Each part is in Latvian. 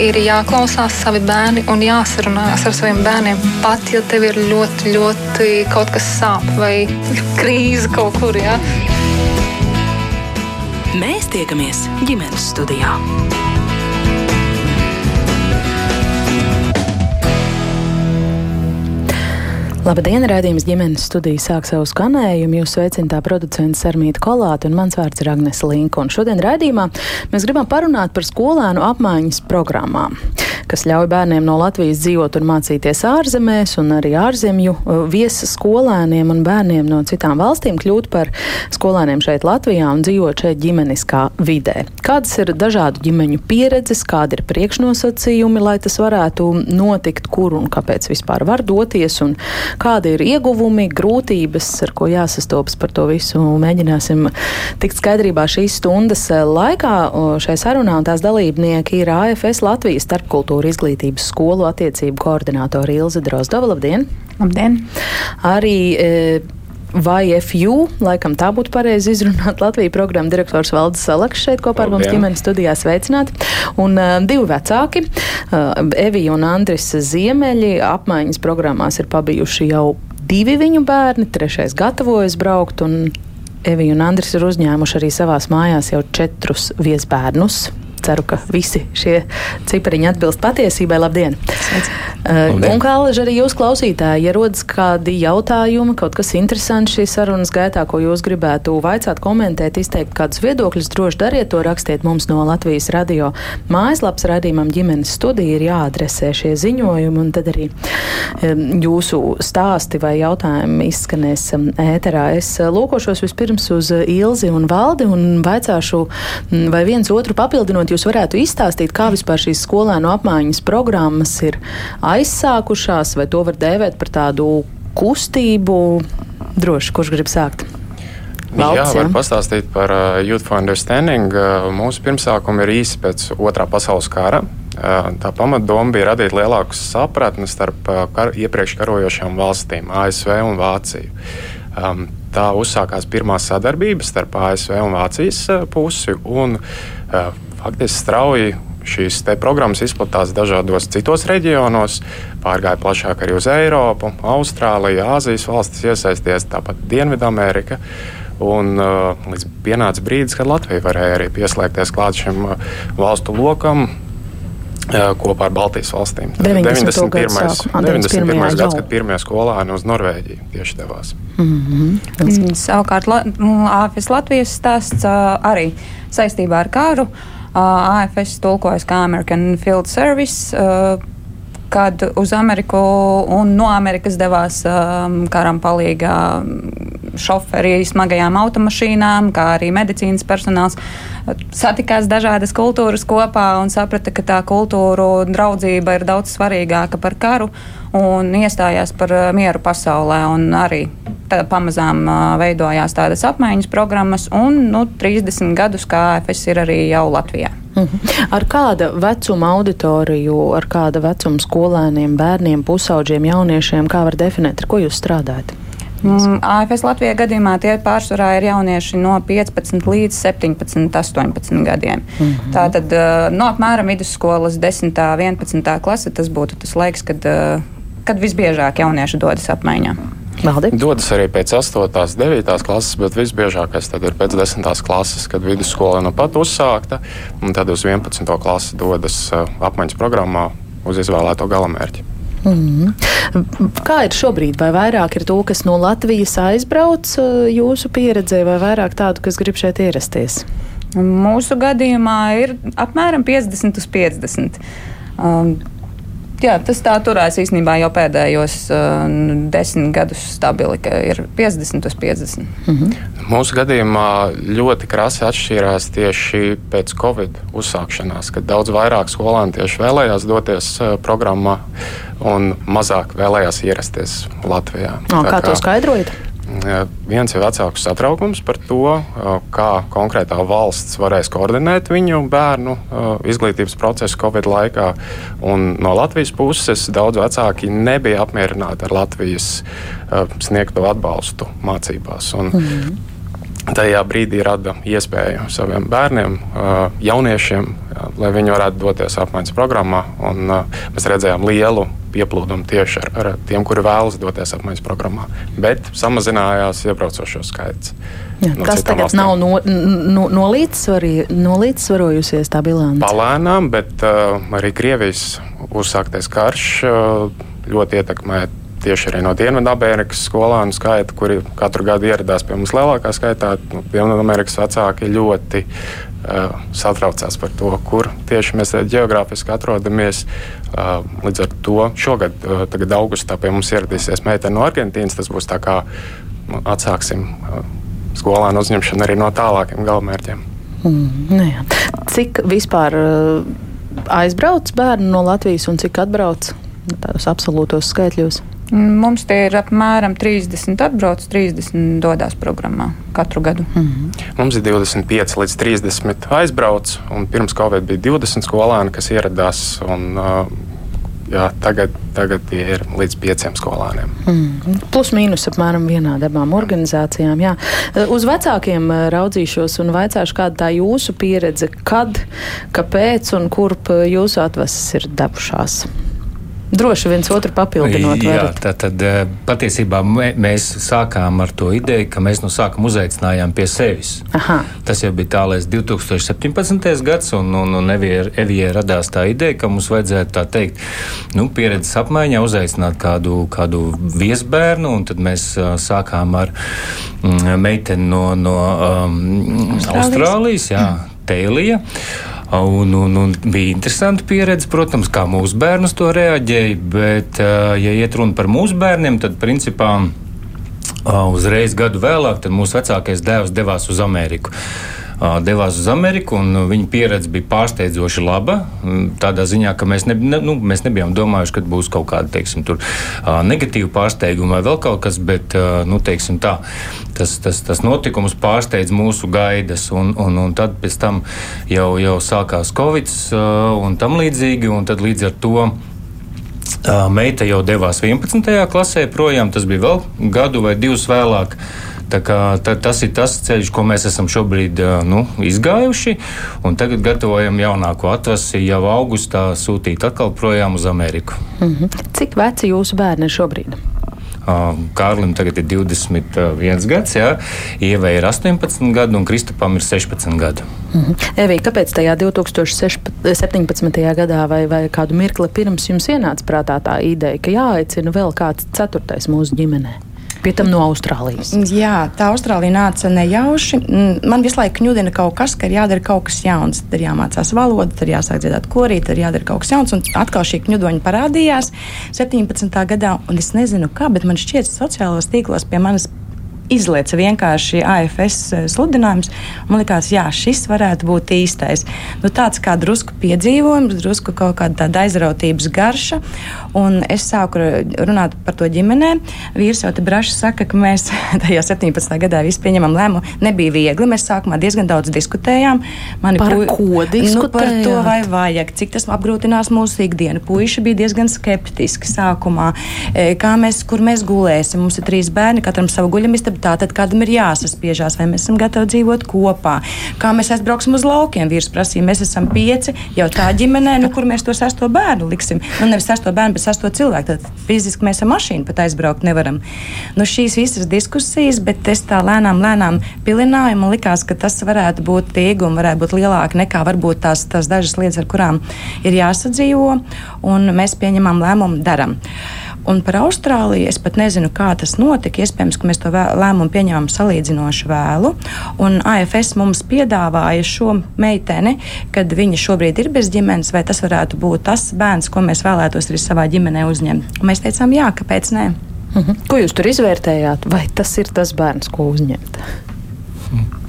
ir jāklausās savi bērni un jāsarunājas ar saviem bērniem. Pat ja tev ir ļoti, ļoti kaut kas sāp vai krīze kaut kur. Ja? Mēs tiekamies ģimenes studijā. Labdien, rādījums ģimenes studija sāk savu skanējumu. Jūs sveicināta producents Sarmīta Kolāte un mans vārds ir Agnese Linka. Un šodien rādījumā mēs gribam parunāt par skolēnu apmaiņas programmām, kas ļauj bērniem no Latvijas dzīvot un mācīties ārzemēs, un arī ārzemju uh, viesa skolēniem un bērniem no citām valstīm kļūt par skolēniem šeit Latvijā un dzīvot šeit ģimeniskā vidē. Kādas ir dažādu ģimeņu pieredzes, kādi ir priekšnosacījumi, lai tas varētu notikt, kur un kāpēc vispār var doties. Un Kādi ir ieguvumi, grūtības, ar ko jāsastopas par to visu? Mēģināsim tikt skaidrībā šīs stundas laikā. Šai sarunā un tās dalībnieki ir AFS Latvijas starpkultūra izglītības skolu attiecību koordinātori Ilze Drozdova. Labdien! Labdien! Arī e, vai FU, laikam tā būtu pareizi izrunāt Latvijas programmu direktors Valdis Salaks šeit kopā ar mums ģimenes studijā sveicināt. Un uh, divi vecāki, uh, Evija un Andris Ziemeļi, apmaiņas programmās ir pabijuši jau divi viņu bērni, trešais gatavojas braukt un Evija un Andris ir uzņēmuši arī savās mājās jau četrus viesbērnus ceru, ka visi šie cipariņi atbilst patiesībai. Labdien! Uh, un kā arī jūs klausītāji, ja rodas kādi jautājumi, kaut kas interesants šīs sarunas gaitā, ko jūs gribētu vaicāt, komentēt, izteikt kādus viedokļus, droši dariet to, rakstiet mums no Latvijas radio mājaslapas radījumam ģimenes studija ir jāadresē šie ziņojumi, un tad arī jūsu stāsti vai jautājumi izskanēs ēterā. Es uh, lūkošos vispirms uz Ilzi un Valdi un vaicāšu, vai viens otru papildinot, jūs varētu izstāstīt, kā vispār šīs skolēnu apmaiņas programmas ir aizsākušās, vai to var dēvēt par tādu kustību? Droši, kurš grib sākt? Valds, jā, var jā. pastāstīt par uh, Youth for Understanding. Uh, mūsu pirmsākumi ir īsi pēc otrā pasaules kara. Uh, tā pamatdoma bija radīt lielāku sapratni starp uh, kar, iepriekš karojošām valstīm, ASV un Vāciju. Um, tā uzsākās pirmā sadarbība starp ASV un Vācijas uh, pusi. Un, uh, faktiski strauji šīs programmas izplatās dažādos citos reģionos, pārgāja plašāk arī uz Eiropu, Austrāliju, Āzijas valstis iesaisties, tāpat Dienvidamerika. Un, uh, līdz pienāca brīdis, kad Latvija varēja arī pieslēgties klāt šim uh, valstu lokam, uh, kopā ar Baltijas valstīm. 91. 91. 91. gads, kad pirmie skolēni uz Norvēģiju tieši devās. Mm -hmm. Savukārt AFS Latvijas stāsts uh, arī saistībā ar kāru. Uh, AFS tulkojas kā American Field Service. Kad uz Ameriku un no Amerikas devās um, karam palīgā šoferi smagajām automašīnām, kā arī medicīnas personāls, satikās dažādas kultūras kopā un saprata, ka tā kultūru draudzība ir daudz svarīgāka par karu un iestājās par mieru pasaulē. Arī pamazām veidojās tādas apmaiņas programmas, un nu, 30 gadus kā AFS ir arī jau Latvijā. Mhm. Ar kāda vecuma auditoriju, ar kāda vecuma skolēniem, bērniem, pusauģiem, jauniešiem, kā var definēt, ar ko jūs strādājat? Mm, AFS Latvijā gadījumā tie pārsvarā ir jaunieši no 15 līdz 17, 18 gadiem. Mm -hmm. Tātad no apmēram vidusskolas 10. un 11. klase tas būtu tas laiks, kad, kad visbiežāk jaunieši dodas apmaiņā. Valdi? Dodas arī pēc 8, 9 klases, bet visbiežākais ir pēc 10 klases, kad vidusskola nu pat uzsākta, un tad uz 11. klasi dodas uh, apmaiņas programmā uz izvēlēto galamērķi. Mm -hmm. Kā ir šobrīd? Vai vairāk ir to, kas no Latvijas aizbrauc uh, jūsu pieredzē, vai vairāk tādu, kas grib šeit ierasties? Mūsu gadījumā ir apmēram 50 uz 50. Um, jā, tas tā turēs īstenībā jau pēdējos uh, desmit gadus stabili, ka ir 50 uz 50. Mm -hmm. Mūsu gadījumā ļoti krasi atšķīrās tieši pēc Covid uzsākšanās, kad daudz vairāk skolēnu tieši vēlējās doties uh, programmā un mazāk vēlējās ierasties Latvijā. O, kā, kā to skaidrojat? Viens ir vecāku satraukums par to, kā konkrētā valsts varēs koordinēt viņu bērnu izglītības procesu Covid laikā. Un no Latvijas puses daudz vecāki nebija apmierināti ar Latvijas sniegto atbalstu mācībās. Un, mm -hmm. tajā brīdī rada iespēju saviem bērniem, jauniešiem, lai viņi varētu doties apmaiņas programmā. Un, mēs redzējām lielu pieplūdumu tieši ar, ar tiem, kuri vēlas doties apmaiņas programmā, bet samazinājās iebraucošo skaits. Jā, no tas tagad valstīm. nav no, no, no nolīdzsvarojusies tā bilance. Palēnām, bet uh, arī Krievijas uzsāktais karš uh, ļoti ietekmē tieši arī no Dienvidamerikas skolānu skaita, kuri katru gadu ieradās pie mums lielākā skaitā. Nu, Dienvidamerikas vecāki ļoti satraucās par to, kur tieši mēs geogrāfiski atrodamies. Līdz ar to šogad, tagad augustā pie mums ieradīsies meitene no Argentīnas. Tas būs tā kā nu, atsāksim skolānu uzņemšanu arī no tālākiem galamērķiem. Mm, nu jā. cik vispār aizbrauc bērni no Latvijas un cik atbrauc tādos absolūtos skaitļos? Mums tie ir apmēram 30 atbrauc, 30 dodas programmā katru gadu. Mm -hmm. Mums ir 25 līdz 30 aizbrauc, un pirms Covid bija 20 skolēni, kas ieradās. Un, uh, Jā, tagad, tagad ir līdz pieciem skolāniem. Mm. Plus mīnus apmēram vienādi abām organizācijām. Jā. Uz vecākiem raudzīšos un vaicāšu, kāda tā jūsu pieredze, kad, kāpēc un kurp jūsu atvases ir devušās. Droši viens otru papildinot. Jā, tā tad eh, patiesībā mēs sākām ar to ideju, ka mēs no sākuma uzaicinājām pie sevis. Aha. Tas jau bija tālēs 2017. gads, un, un, un Evijai radās tā ideja, ka mums vajadzētu tā teikt, nu, pieredzes apmaiņā uzaicināt kādu, kādu viesbērnu, un tad mēs uh, sākām ar mm, meiteni no, no um, Austrālijas, Austrālijas jā, Tēlija. Un, un, un bija interesanti pieredze, protams, kā mūsu bērnus to reaģēja. Bet, ja iet runa par mūsu bērniem, tad principā uzreiz gadu vēlāk mūsu vecākais dēls devās uz Ameriku devās uz Ameriku, un viņa pieredze bija pārsteidzoši laba. Tādā ziņā, ka mēs, ne, ne, nu, mēs nebijām domājuši, ka būs kaut kāda teiksim, tur, negatīva pārsteiguma vai vēl kaut kas, bet nu, teiksim, tā, tas, tas, tas notikums pārsteidz mūsu gaidas. Un, un, un tad pēc tam jau, jau sākās Covid un tam līdzīgi, un tad līdz ar to. Meita jau devās 11. klasē projām, tas bija vēl gadu vai divus vēlāk. Uh, Kā, tā, tas ir tas ceļš, ko mēs esam šobrīd nu, izgājuši. Tagad gatavojam jaunāko atvasi jau augustā sūtīt atkal projām uz Ameriku. Mm -hmm. Cik veci jūsu bērni ir šobrīd? Kārlim tagad ir 21 gads, jā, Ievai ir 18 gadi un Kristupam ir 16 gadi. Mm -hmm. Evī, kāpēc tajā 2017. gadā vai, vai kādu mirkli pirms jums ienāca prātā tā ideja, ka jāaicina vēl kāds ceturtais mūsu ģimenei? Pie tam no Austrālijas. Jā, tā Austrālija nāca nejauši. Man visu laiku kņudina kaut kas, ka ir jādara kaut kas jauns. Tad ir jāmācās valoda, tad jāsāk dziedāt korī, tad jādara kaut kas jauns. Un atkal šī kņudoņa parādījās 17. gadā, un es nezinu kā, bet man šķiet, sociālos tīklos pie manis izlieca vienkārši AFS eh, sludinājums. Man liekas, jā, šis varētu būt īstais. Nu, tāds kā drusku piedzīvojums, drusku kaut kāda aizrautības garša. Un es sāku runāt par to ģimenē. Vīrs jau te braši saka, ka mēs tajā 17. gadā visi pieņemam lēmumu. Nebija viegli. Mēs sākumā diezgan daudz diskutējām. Mani par pu... ko diskutējām? Nu, par to, vai vajag, cik tas apgrūtinās mūsu ikdienu. Puiši bija diezgan skeptiski sākumā. E, kā mēs, kur mēs gulēsim? Mums ir trīs bērni, katram savu guļamistabu tātad kādam ir jāsaspiežās, vai mēs esam gatavi dzīvot kopā, kā mēs aizbrauksim uz laukiem. Vīrs prasīja, mēs esam pieci jau tā ģimenē, nu, kur mēs to sesto bērnu liksim. Nu, nevis sesto bērnu, bet sesto cilvēku. Tad fiziski mēs ar mašīnu pat aizbraukt nevaram. Nu, šīs visas diskusijas, bet es tā lēnām, lēnām pilināju. Man likās, ka tas varētu būt iegūmi, varētu būt lielāki nekā varbūt tās, tās dažas lietas, ar kurām ir jāsadzīvo, un mēs pieņemam lēmumu, darām. Un par Austrāliju es pat nezinu, kā tas notika. Iespējams, ka mēs to lēmumu pieņēmām salīdzinoši vēlu. Un AFS mums piedāvāja šo meiteni, kad viņa šobrīd ir bez ģimenes, vai tas varētu būt tas bērns, ko mēs vēlētos arī savā ģimenē uzņemt. Un mēs teicām, jā, kāpēc ne? Mhm. Ko jūs tur izvērtējāt? Vai tas ir tas bērns, ko uzņemt? Mhm.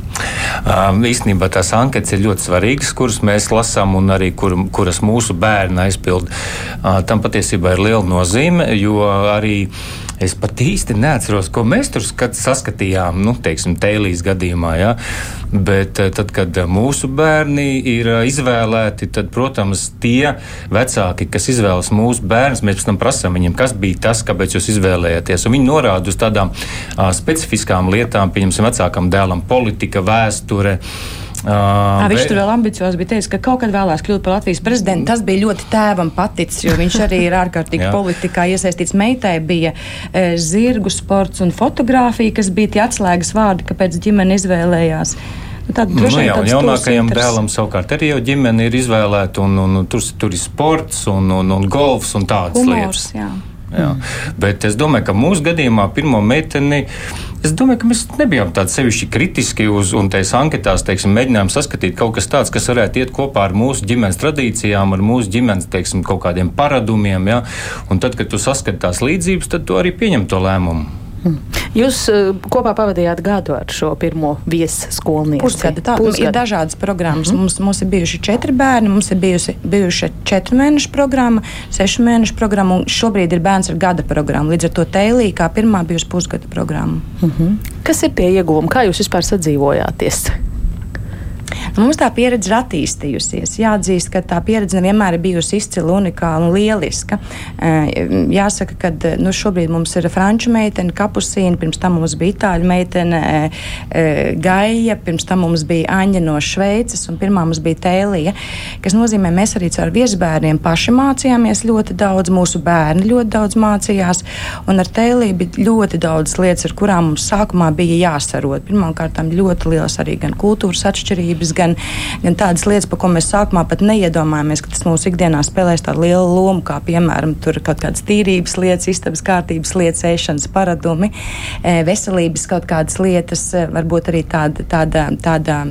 Īstenībā tās anketas ir ļoti svarīgas, kuras mēs lasām un arī kur, kuras mūsu bērni aizpild. Tam patiesībā ir liela nozīme, jo arī Es pat īsti neatceros, ko mēs tur saskatījām, nu, teiksim, Tēlīs gadījumā. Ja? Bet eh, tad, kad mūsu bērni ir eh, izvēlēti, tad, protams, tie vecāki, kas izvēlas mūsu bērnus, mēs pēc tam prasām viņiem, kas bija tas, kāpēc jūs izvēlējāties. Un viņi norāda uz tādām uh, specifiskām lietām, pieņemsim, vecākam dēlam politika, vēsture. Uh, viņš tur vēl ambiciozi bija teicis, ka kaut kad vēlās kļūt par Latvijas prezidentu. Tas bija ļoti tēvam paticis, jo viņš arī ir ārkārtīgi politikā iesaistīts. Meitai bija e, zirgu sports un fotografija, kas bija tie atslēgas vārdi, kāpēc ģimene izvēlējās. Nu, tāda, nu, jā, un jaunākajam dēlam savukārt arī jau ģimene ir izvēlēta, un, un, un tur, tur ir sports un, un, un golfs un tādas Humors, lietas. Jā. Jā. Bet es domāju, ka mūsu gadījumā pirmo meiteni. Es domāju, ka mēs nebijām tādi sevišķi kritiski uz, un tajās anketās teiksim, mēģinājām saskatīt kaut kas tāds, kas varētu iet kopā ar mūsu ģimenes tradīcijām, ar mūsu ģimenes teiksim, kaut kādiem paradumiem. Ja? Un tad, kad tu saskati tās līdzības, tad tu arī pieņem to lēmumu. Jūs uh, kopā pavadījāt gadu ar šo pirmo viesskolnieku. Pusgadu. Tā Pusgadu. ir dažādas programmas. Mm -hmm. mums, mums ir bijuši četri bērni, mums ir bijusi, bijuši četru mēnešu programma, sešu mēnešu programma, un šobrīd ir bērns ar gada programmu. Līdz ar to Teilī kā pirmā bijusi pusgada programma. Mm -hmm. Kas ir tie ieguvumi? Kā jūs vispār sadzīvojāties? Mums tā pieredze ir attīstījusies. Jāatzīst, ka tā pieredze nevienmēr ir bijusi izcila, unikāla un lieliska. Jāsaka, ka nu, šobrīd mums ir franču meitene, kapusīna, pirms tam mums bija itāļu meitene, gaija, pirms tam mums bija Aņa no Šveices un pirmā mums bija Tēlija, kas nozīmē, mēs arī caur viesbērniem paši mācījāmies ļoti daudz, mūsu bērni ļoti daudz mācījās, un ar Tēliju bija ļoti daudz lietas, ar kurām mums sākumā bija jāsarot. Pirmkārt, ļoti liels arī gan kultūras atšķirības, gan gan, gan tādas lietas, par ko mēs sākumā pat neiedomājāmies, ka tas mūsu ikdienā spēlēs tādu lielu lomu, kā piemēram kaut kādas tīrības lietas, istabas kārtības lietas, ēšanas paradumi, e, veselības kaut kādas lietas, e, varbūt arī tāda, tāda, tāda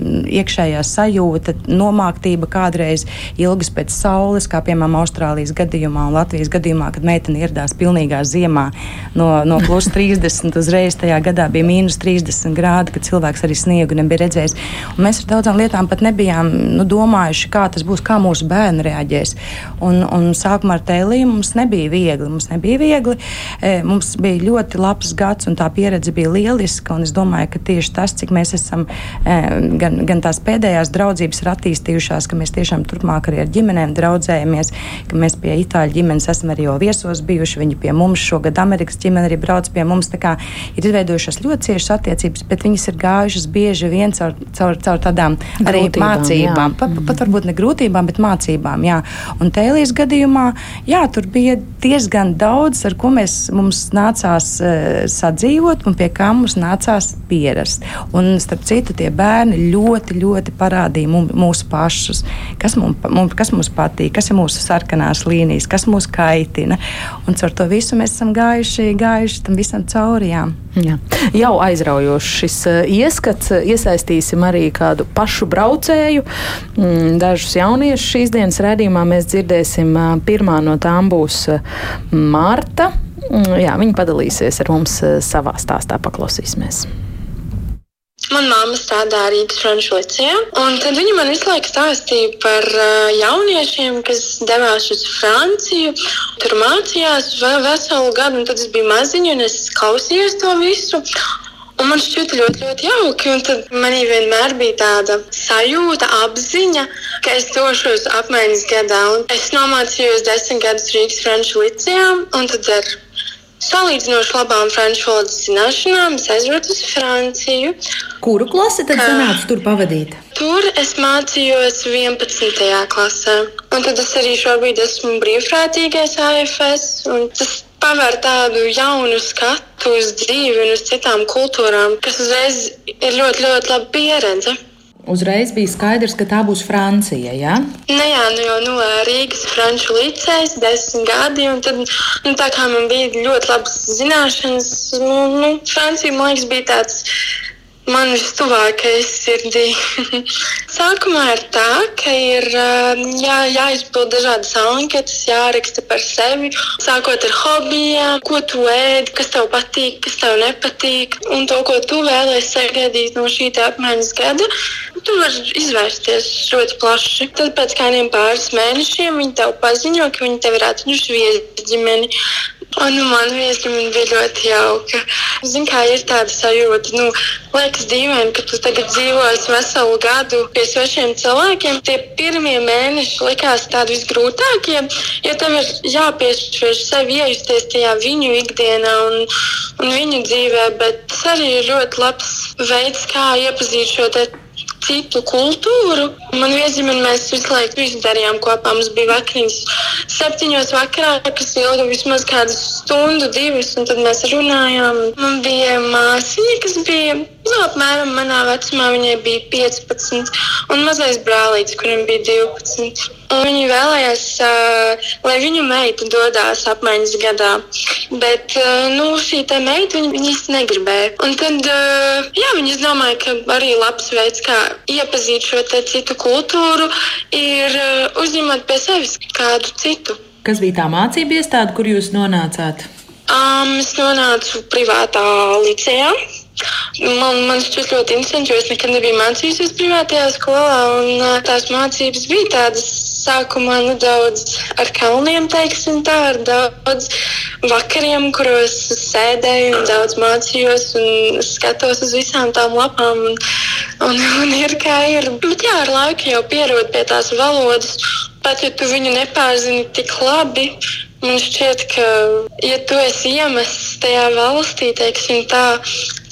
iekšējā sajūta, nomāktība kādreiz ilgas pēc saules, kā piemēram Austrālijas gadījumā un Latvijas gadījumā, kad meitene ieradās pilnīgā ziemā no, no plus 30 uzreiz tajā gadā bija mīnus 30 grādi, kad cilvēks arī sniegu nebija redzējis. Un mēs ar daudzām lietām tiešām pat nebijām nu, domājuši, kā tas būs, kā mūsu bērni reaģēs. Un, un sākumā ar tēlīm mums nebija viegli. Mums nebija viegli. E, mums bija ļoti labs gads, un tā pieredze bija lieliska. Es domāju, ka tieši tas, cik mēs esam, e, gan, gan tās pēdējās draudzības ir attīstījušās, ka mēs tiešām turpmāk arī ar ģimenēm draudzējamies, ka mēs pie itāļu ģimenes esam arī jau viesos bijuši. Viņi pie mums šogad Amerikas ģimene arī brauc pie mums. Ir izveidojušās ļoti ciešas attiecības, bet viņas ir gājušas bieži vien caur, caur, caur tādām arī grūtībām, mācībām. Pat, pat varbūt ne grūtībām, bet mācībām. Jā. Un tēlīs gadījumā, jā, tur bija diezgan daudz, ar ko mēs, mums nācās uh, sadzīvot un pie kā mums nācās pierast. Un, starp citu, tie bērni ļoti, ļoti parādīja mums, mūsu pašus, kas mums, mums, kas mums patīk, kas ir mūsu sarkanās līnijas, kas mūs kaitina. Un caur to visu mēs esam gājuši, gājuši tam visam cauri. Jā. Jā. Jau aizraujošs šis uh, ieskats. Iesaistīsim arī kādu pašu braucēju. Mm, dažus jauniešus šīs dienas redzījumā mēs dzirdēsim. Pirmā no tām būs Marta. Mm, jā, viņa padalīsies ar mums savā stāstā. Paklausīsimies. Manā mamma strādā Rīgas franču licejā, un tad viņa man visu laiku stāstīja par uh, jauniešiem, kas devās uz Franciju. Tur mācījās vēl veselu gadu, un tad es biju maziņa, un es klausījos to visu. Un man šķita ļoti, ļoti jauki. Un tad man vienmēr bija tāda sajūta, apziņa, ka es došos apmaiņas gadā. Un es nomācījos desmit gadus Rīgas franču licejā, un tad ar salīdzinoši labām franču valodas zināšanām, es aizbraucu uz Franciju. Kuru klasi tad sanāca tur pavadīt? Tur es mācījos 11. klasē. Un tad es arī šobrīd esmu brīvprātīgais AFS. Tas paver tādu jaunu skatu uz dzīvi un uz citām kultūrām, kas uzreiz ir ļoti, ļoti laba pieredze. Uzreiz bija skaidrs, ka tā būs Francija. Ja? Nu, jā, nu jau nu, Rīgas franču licējs, desmit gadi. Tad, nu, tā kā man bija ļoti labas zināšanas, nu, nu, Francija man liekas, bija tāds man vistuvākais sirdī. Sākumā ir tā, ka ir jā, jāizpild dažādas anketas, jāraksta par sevi. Sākot ar hobijiem, ko tu ēd, kas tev patīk, kas tev nepatīk, un to, ko tu vēlēsies sagaidīt no šī apmaiņas gada. Tu vari izvērsties ļoti plaši. Tad pēc kādiem pāris mēnešiem viņi tev paziņo, ka viņi tev ir atņuši viesģimeni. Un nu, man viesģimene bija ļoti jauka. Zini, kā ir tāda sajūta, nu, liekas dīvaini, ka tu tagad dzīvosi veselu gadu pie svešiem cilvēkiem. Tie pirmie mēneši likās tādi visgrūtākie, jo tev ir jāpiešķir sev iejusties tajā viņu ikdienā un, un viņu dzīvē, bet tas arī ir ļoti labs veids, kā iepazīt šo citu kultūru. Man viesģimene mēs visu laiku visu darījām kopā. Mums bija vakariņas septiņos vakarā, kas ilga vismaz kādu stundu, divas, un tad mēs runājām. Man bija māsiņa, kas bija nu, apmēram manā vecumā, viņai bija 15, un mazais brālītis, kuram bija 12. Viņi vēlējās, uh, lai viņu meita dodas apmaiņas gadā. Bet uh, nu, šī meita viņa, viņa īsti negribēja. Un tad uh, jā, viņi domāja, ka arī labs veids, kā iepazīt šo citu kultūru, ir uh, uzņemot pie sevis kādu citu. Kas bija tā mācība iestāde, kur jūs nonācāt? Um, es nonācu privātā licejā. Man, man šķiet ļoti interesanti, jo es nekad nebiju mācījusies privātajā skolā. Un, tās mācības bija tādas sākumā nedaudz ar kalniem, teiksim tā, ar daudz vakariem, kuros sēdēju un daudz mācījos un skatos uz visām tām lapām. Un, un, un ir kā ir. Bet jā, ar laiku jau pierod pie tās valodas. Pat ja tu viņu nepārzini tik labi, Man šķiet, ka, ja tu esi iemests tajā valstī, teiksim, tā,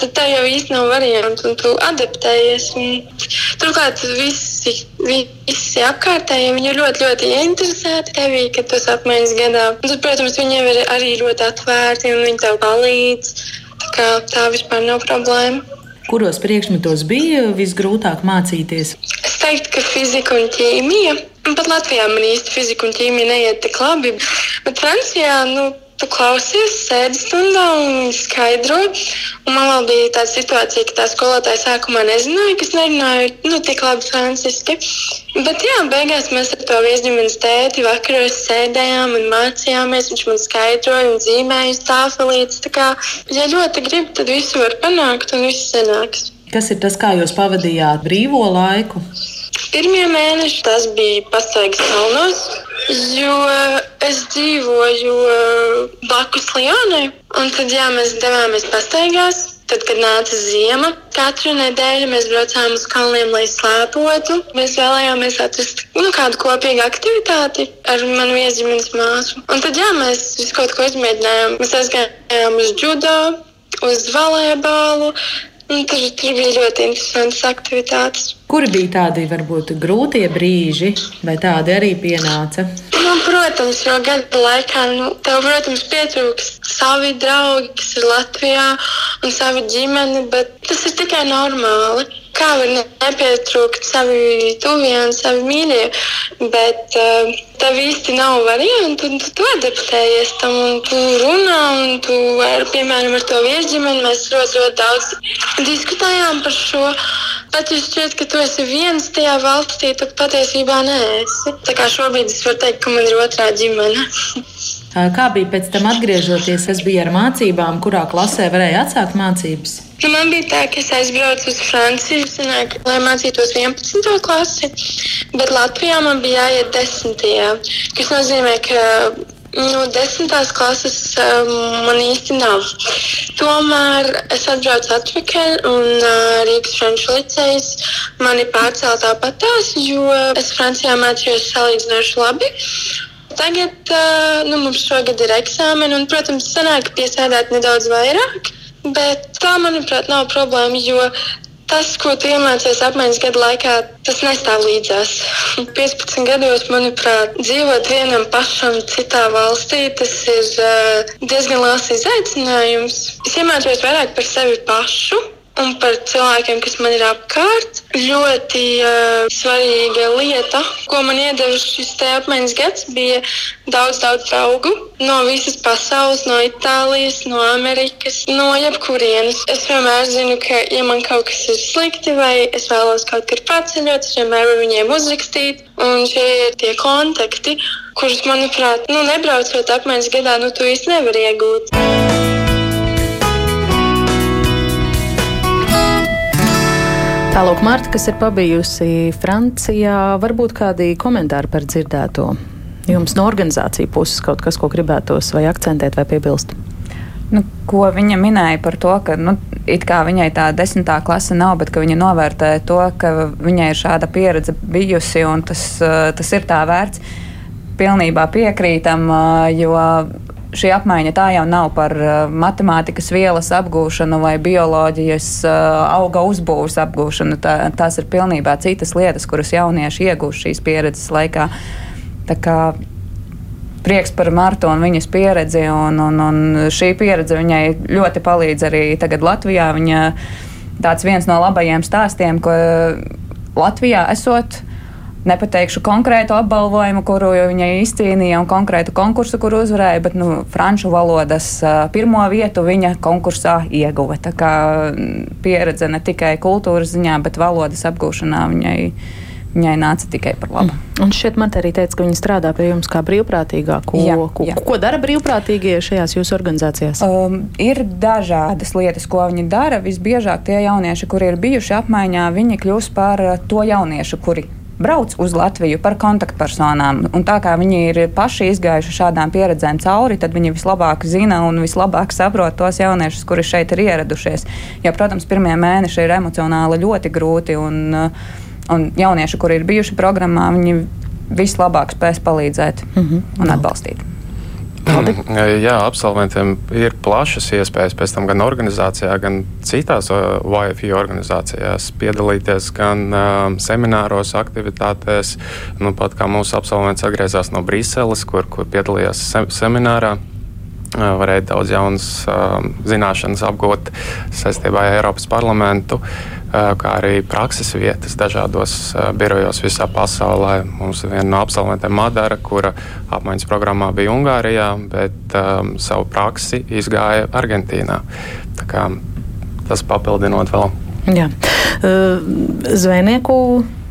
tad tev jau īsti nav variantu, un tu adaptējies. Un, turklāt visi, visi apkārtējie viņi ir ļoti, ļoti ieinteresēti tevī, kad tu esi apmaiņas gadā. Un tad, protams, viņi ir arī ļoti atvērti un viņi tev palīdz. Tā, tā vispār nav problēma. Kuros priekšmetos bija visgrūtāk mācīties? Es teiktu, ka fizika un ķīmija. Pat Latvijā man īsti fizika un ķīmija neiet tik labi, bet Francijā nu, tu klausies, sēdi stundā un skaidro. Un man bija tāda situācija, ka tā skolotāja sākumā nezināja, ka es nerunāju nu, tik labi franciski. Bet jā, beigās mēs ar to viesģimenes tēti vakaros sēdējām un mācījāmies. Viņš man skaidroja un zīmēja uz tāfelītes. Tā kā, ja ļoti grib, tad visu var panākt un viss sanāks. Kas ir tas, kā jūs pavadījāt brīvo laiku? Pirmie mēneši tas bija pastaigas kalnos, jo es dzīvoju blakus Lionai. Un tad, jā, mēs devāmies pastaigās. Tad, kad nāca ziema, katru nedēļu mēs braucām uz kalniem, lai slēpotu. Mēs vēlējāmies atrast nu, kādu kopīgu aktivitāti ar manu iezīmes māsu. Un tad, jā, mēs visu kaut ko izmēģinājām. Mēs aizgājām uz judo, uz volejbolu, tur, tur bija ļoti interesantas aktivitātes. Kuri bija tādi varbūt grūtie brīži, vai tādi arī pienāca? Nu, protams, jo gada laikā nu, tev, protams, pietrūks savi draugi, kas ir Latvijā, un savi ģimeni, bet tas ir tikai normāli kā var nepietrūkt savi tuvie un savi mīļie, bet uh, tev īsti nav variantu, un tu, tu adaptējies tam, un tu runā, un tu, ar, piemēram, ar to viesģimeni mēs ļoti, ļoti daudz diskutējām par šo. Pat ja šķiet, ka tu esi viens tajā valstī, tad patiesībā neesi. Tā kā šobrīd es varu teikt, ka man ir otrā ģimene. Kā bija pēc tam atgriežoties, kas bija ar mācībām, kurā klasē varēja atsākt mācības? Nu, man bija tā, ka es aizbraucu uz Franciju, sanāk, lai mācītos 11. klasi, bet Latvijā man bija jāiet 10. kas nozīmē, ka Nu, desmitās klases man īsti nav. Tomēr es atbraucu atpakaļ, un Rīgas Franču licejas mani pārcēla tāpatās, jo es Francijā mācījos salīdzinoši labi. Tagad nu, mums šogad ir eksāmeni, un, protams, sanāk piesēdēt nedaudz vairāk. Bet tā, manuprāt, nav problēma, jo tas, ko tu iemācies apmaiņas gadu laikā, tas nestāv līdzās. 15 gados, manuprāt, dzīvot vienam pašam citā valstī, tas ir diezgan liels izaicinājums. Es iemācījos vairāk par sevi pašu un par cilvēkiem, kas man ir apkārt. Ļoti uh, svarīga lieta, ko man iedeva šis apmaiņas gads, bija daudz, daudz draugu no visas pasaules, no Itālijas, no Amerikas, no jebkurienes. Es vienmēr zinu, ka, ja man kaut kas ir slikti vai es vēlos kaut kur paceļot, es vienmēr varu viņiem uzrakstīt. Un šie ir tie kontakti, kurus, manuprāt, nu, nebraucot apmaiņas gadā, nu, tu īsti nevari iegūt. Tālāk, Marta, kas ir pabijusi Francijā, varbūt kādi komentāri par dzirdēto? Jums no organizācijas puses kaut kas, ko gribētos vai akcentēt vai piebilst? Nu, ko viņa minēja par to, ka nu, viņai tā desmitā klase nav, bet viņa novērtē to, ka viņai ir šāda pieredze bijusi un tas, tas ir tā vērts. Pilnībā piekrītam, jo šī apmaiņa tā jau nav par matemātikas vielas apgūšanu vai bioloģijas auga uzbūves apgūšanu. Tā, tās ir pilnībā citas lietas, kuras jaunieši iegūst šīs pieredzes laikā. Tā kā prieks par Martu un viņas pieredzi. Un, un, un šī pieredze viņai ļoti palīdz arī tagad Latvijā. Viņa tāds viens no labajiem stāstiem, ko Latvijā esot. Nepateikšu konkrētu apbalvojumu, kuru viņai izcīnīja, un konkrētu konkursu, kuru uzvarēja, bet nu, franču valodas pirmo vietu viņa konkursā ieguva. Tā kā pieredze ne tikai kultūras ziņā, bet valodas apgūšanā viņai viņai nāca tikai par labu. Mm. Un šeit man arī teica, ka viņa strādā pie jums kā brīvprātīgā. Ko, jā, ko, jā. ko dara brīvprātīgie šajās jūsu organizācijās? Um, ir dažādas lietas, ko viņi dara. Visbiežāk tie jaunieši, kuri ir bijuši apmaiņā, viņi kļūst par to jauniešu, kuri brauc uz Latviju par kontaktpersonām. Un tā kā viņi ir paši izgājuši šādām pieredzēm cauri, tad viņi vislabāk zina un vislabāk saprot tos jauniešus, kuri šeit ir ieradušies. Jo, protams, pirmie mēneši ir emocionāli ļoti grūti. Un, Un jaunieši, kuri ir bijuši programmā, viņi vislabāk spēs palīdzēt mm -hmm. un atbalstīt. Paldies. Jā, absolventiem ir plašas iespējas pēc tam gan organizācijā, gan citās YFI organizācijās piedalīties gan um, semināros, aktivitātēs. Nu, pat kā mūsu absolvents atgriezās no Briseles, kur, kur piedalījās se seminārā. Varēja daudz jaunas zināšanas apgūt saistībā ar Eiropas parlamentu. Kā arī prakses vietas dažādos birojos visā pasaulē. Mums ir viena no absolventiem Madara, kura apmaiņas programmā bija Ungārijā, bet um, savu praksi izgāja Argentīnā. Tas papildinot vēl. Jā. Zvejnieku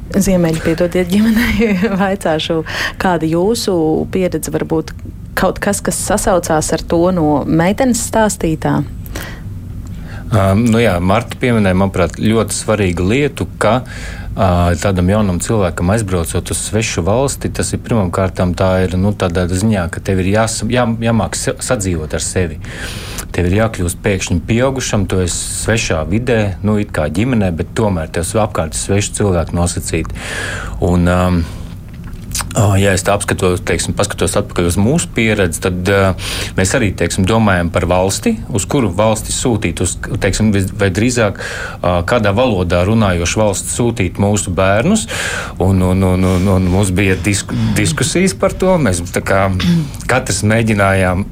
Ziemeļi, piedodiet, ģimenei, vaicāšu, kāda jūsu pieredze var būt kaut kas, kas sasaucās ar to no meitenes stāstītā? Um, nu jā, Marta pieminēja, manuprāt, ļoti svarīgu lietu, ka uh, tādam jaunam cilvēkam aizbraucot uz svešu valsti, tas ir pirmkārt tā ir nu, tādā ziņā, ka tev ir jās, jā, jāmāk sadzīvot ar sevi. Tev ir jākļūst pēkšņi pieaugušam, tu esi svešā vidē, nu, it kā ģimenē, bet tomēr tev apkārt ir sveši cilvēki nosacīti. Un, um, Ja es tā apskatos, teiksim, paskatos atpakaļ uz mūsu pieredzi, tad uh, mēs arī teiksim, domājam par valsti, uz kuru valsti sūtīt, uz, teiksim, vai drīzāk uh, kādā valodā runājošu valsti sūtīt mūsu bērnus. Un, un, un, un, un mums bija disku, diskusijas par to. Mēs kā, katrs mēģinājām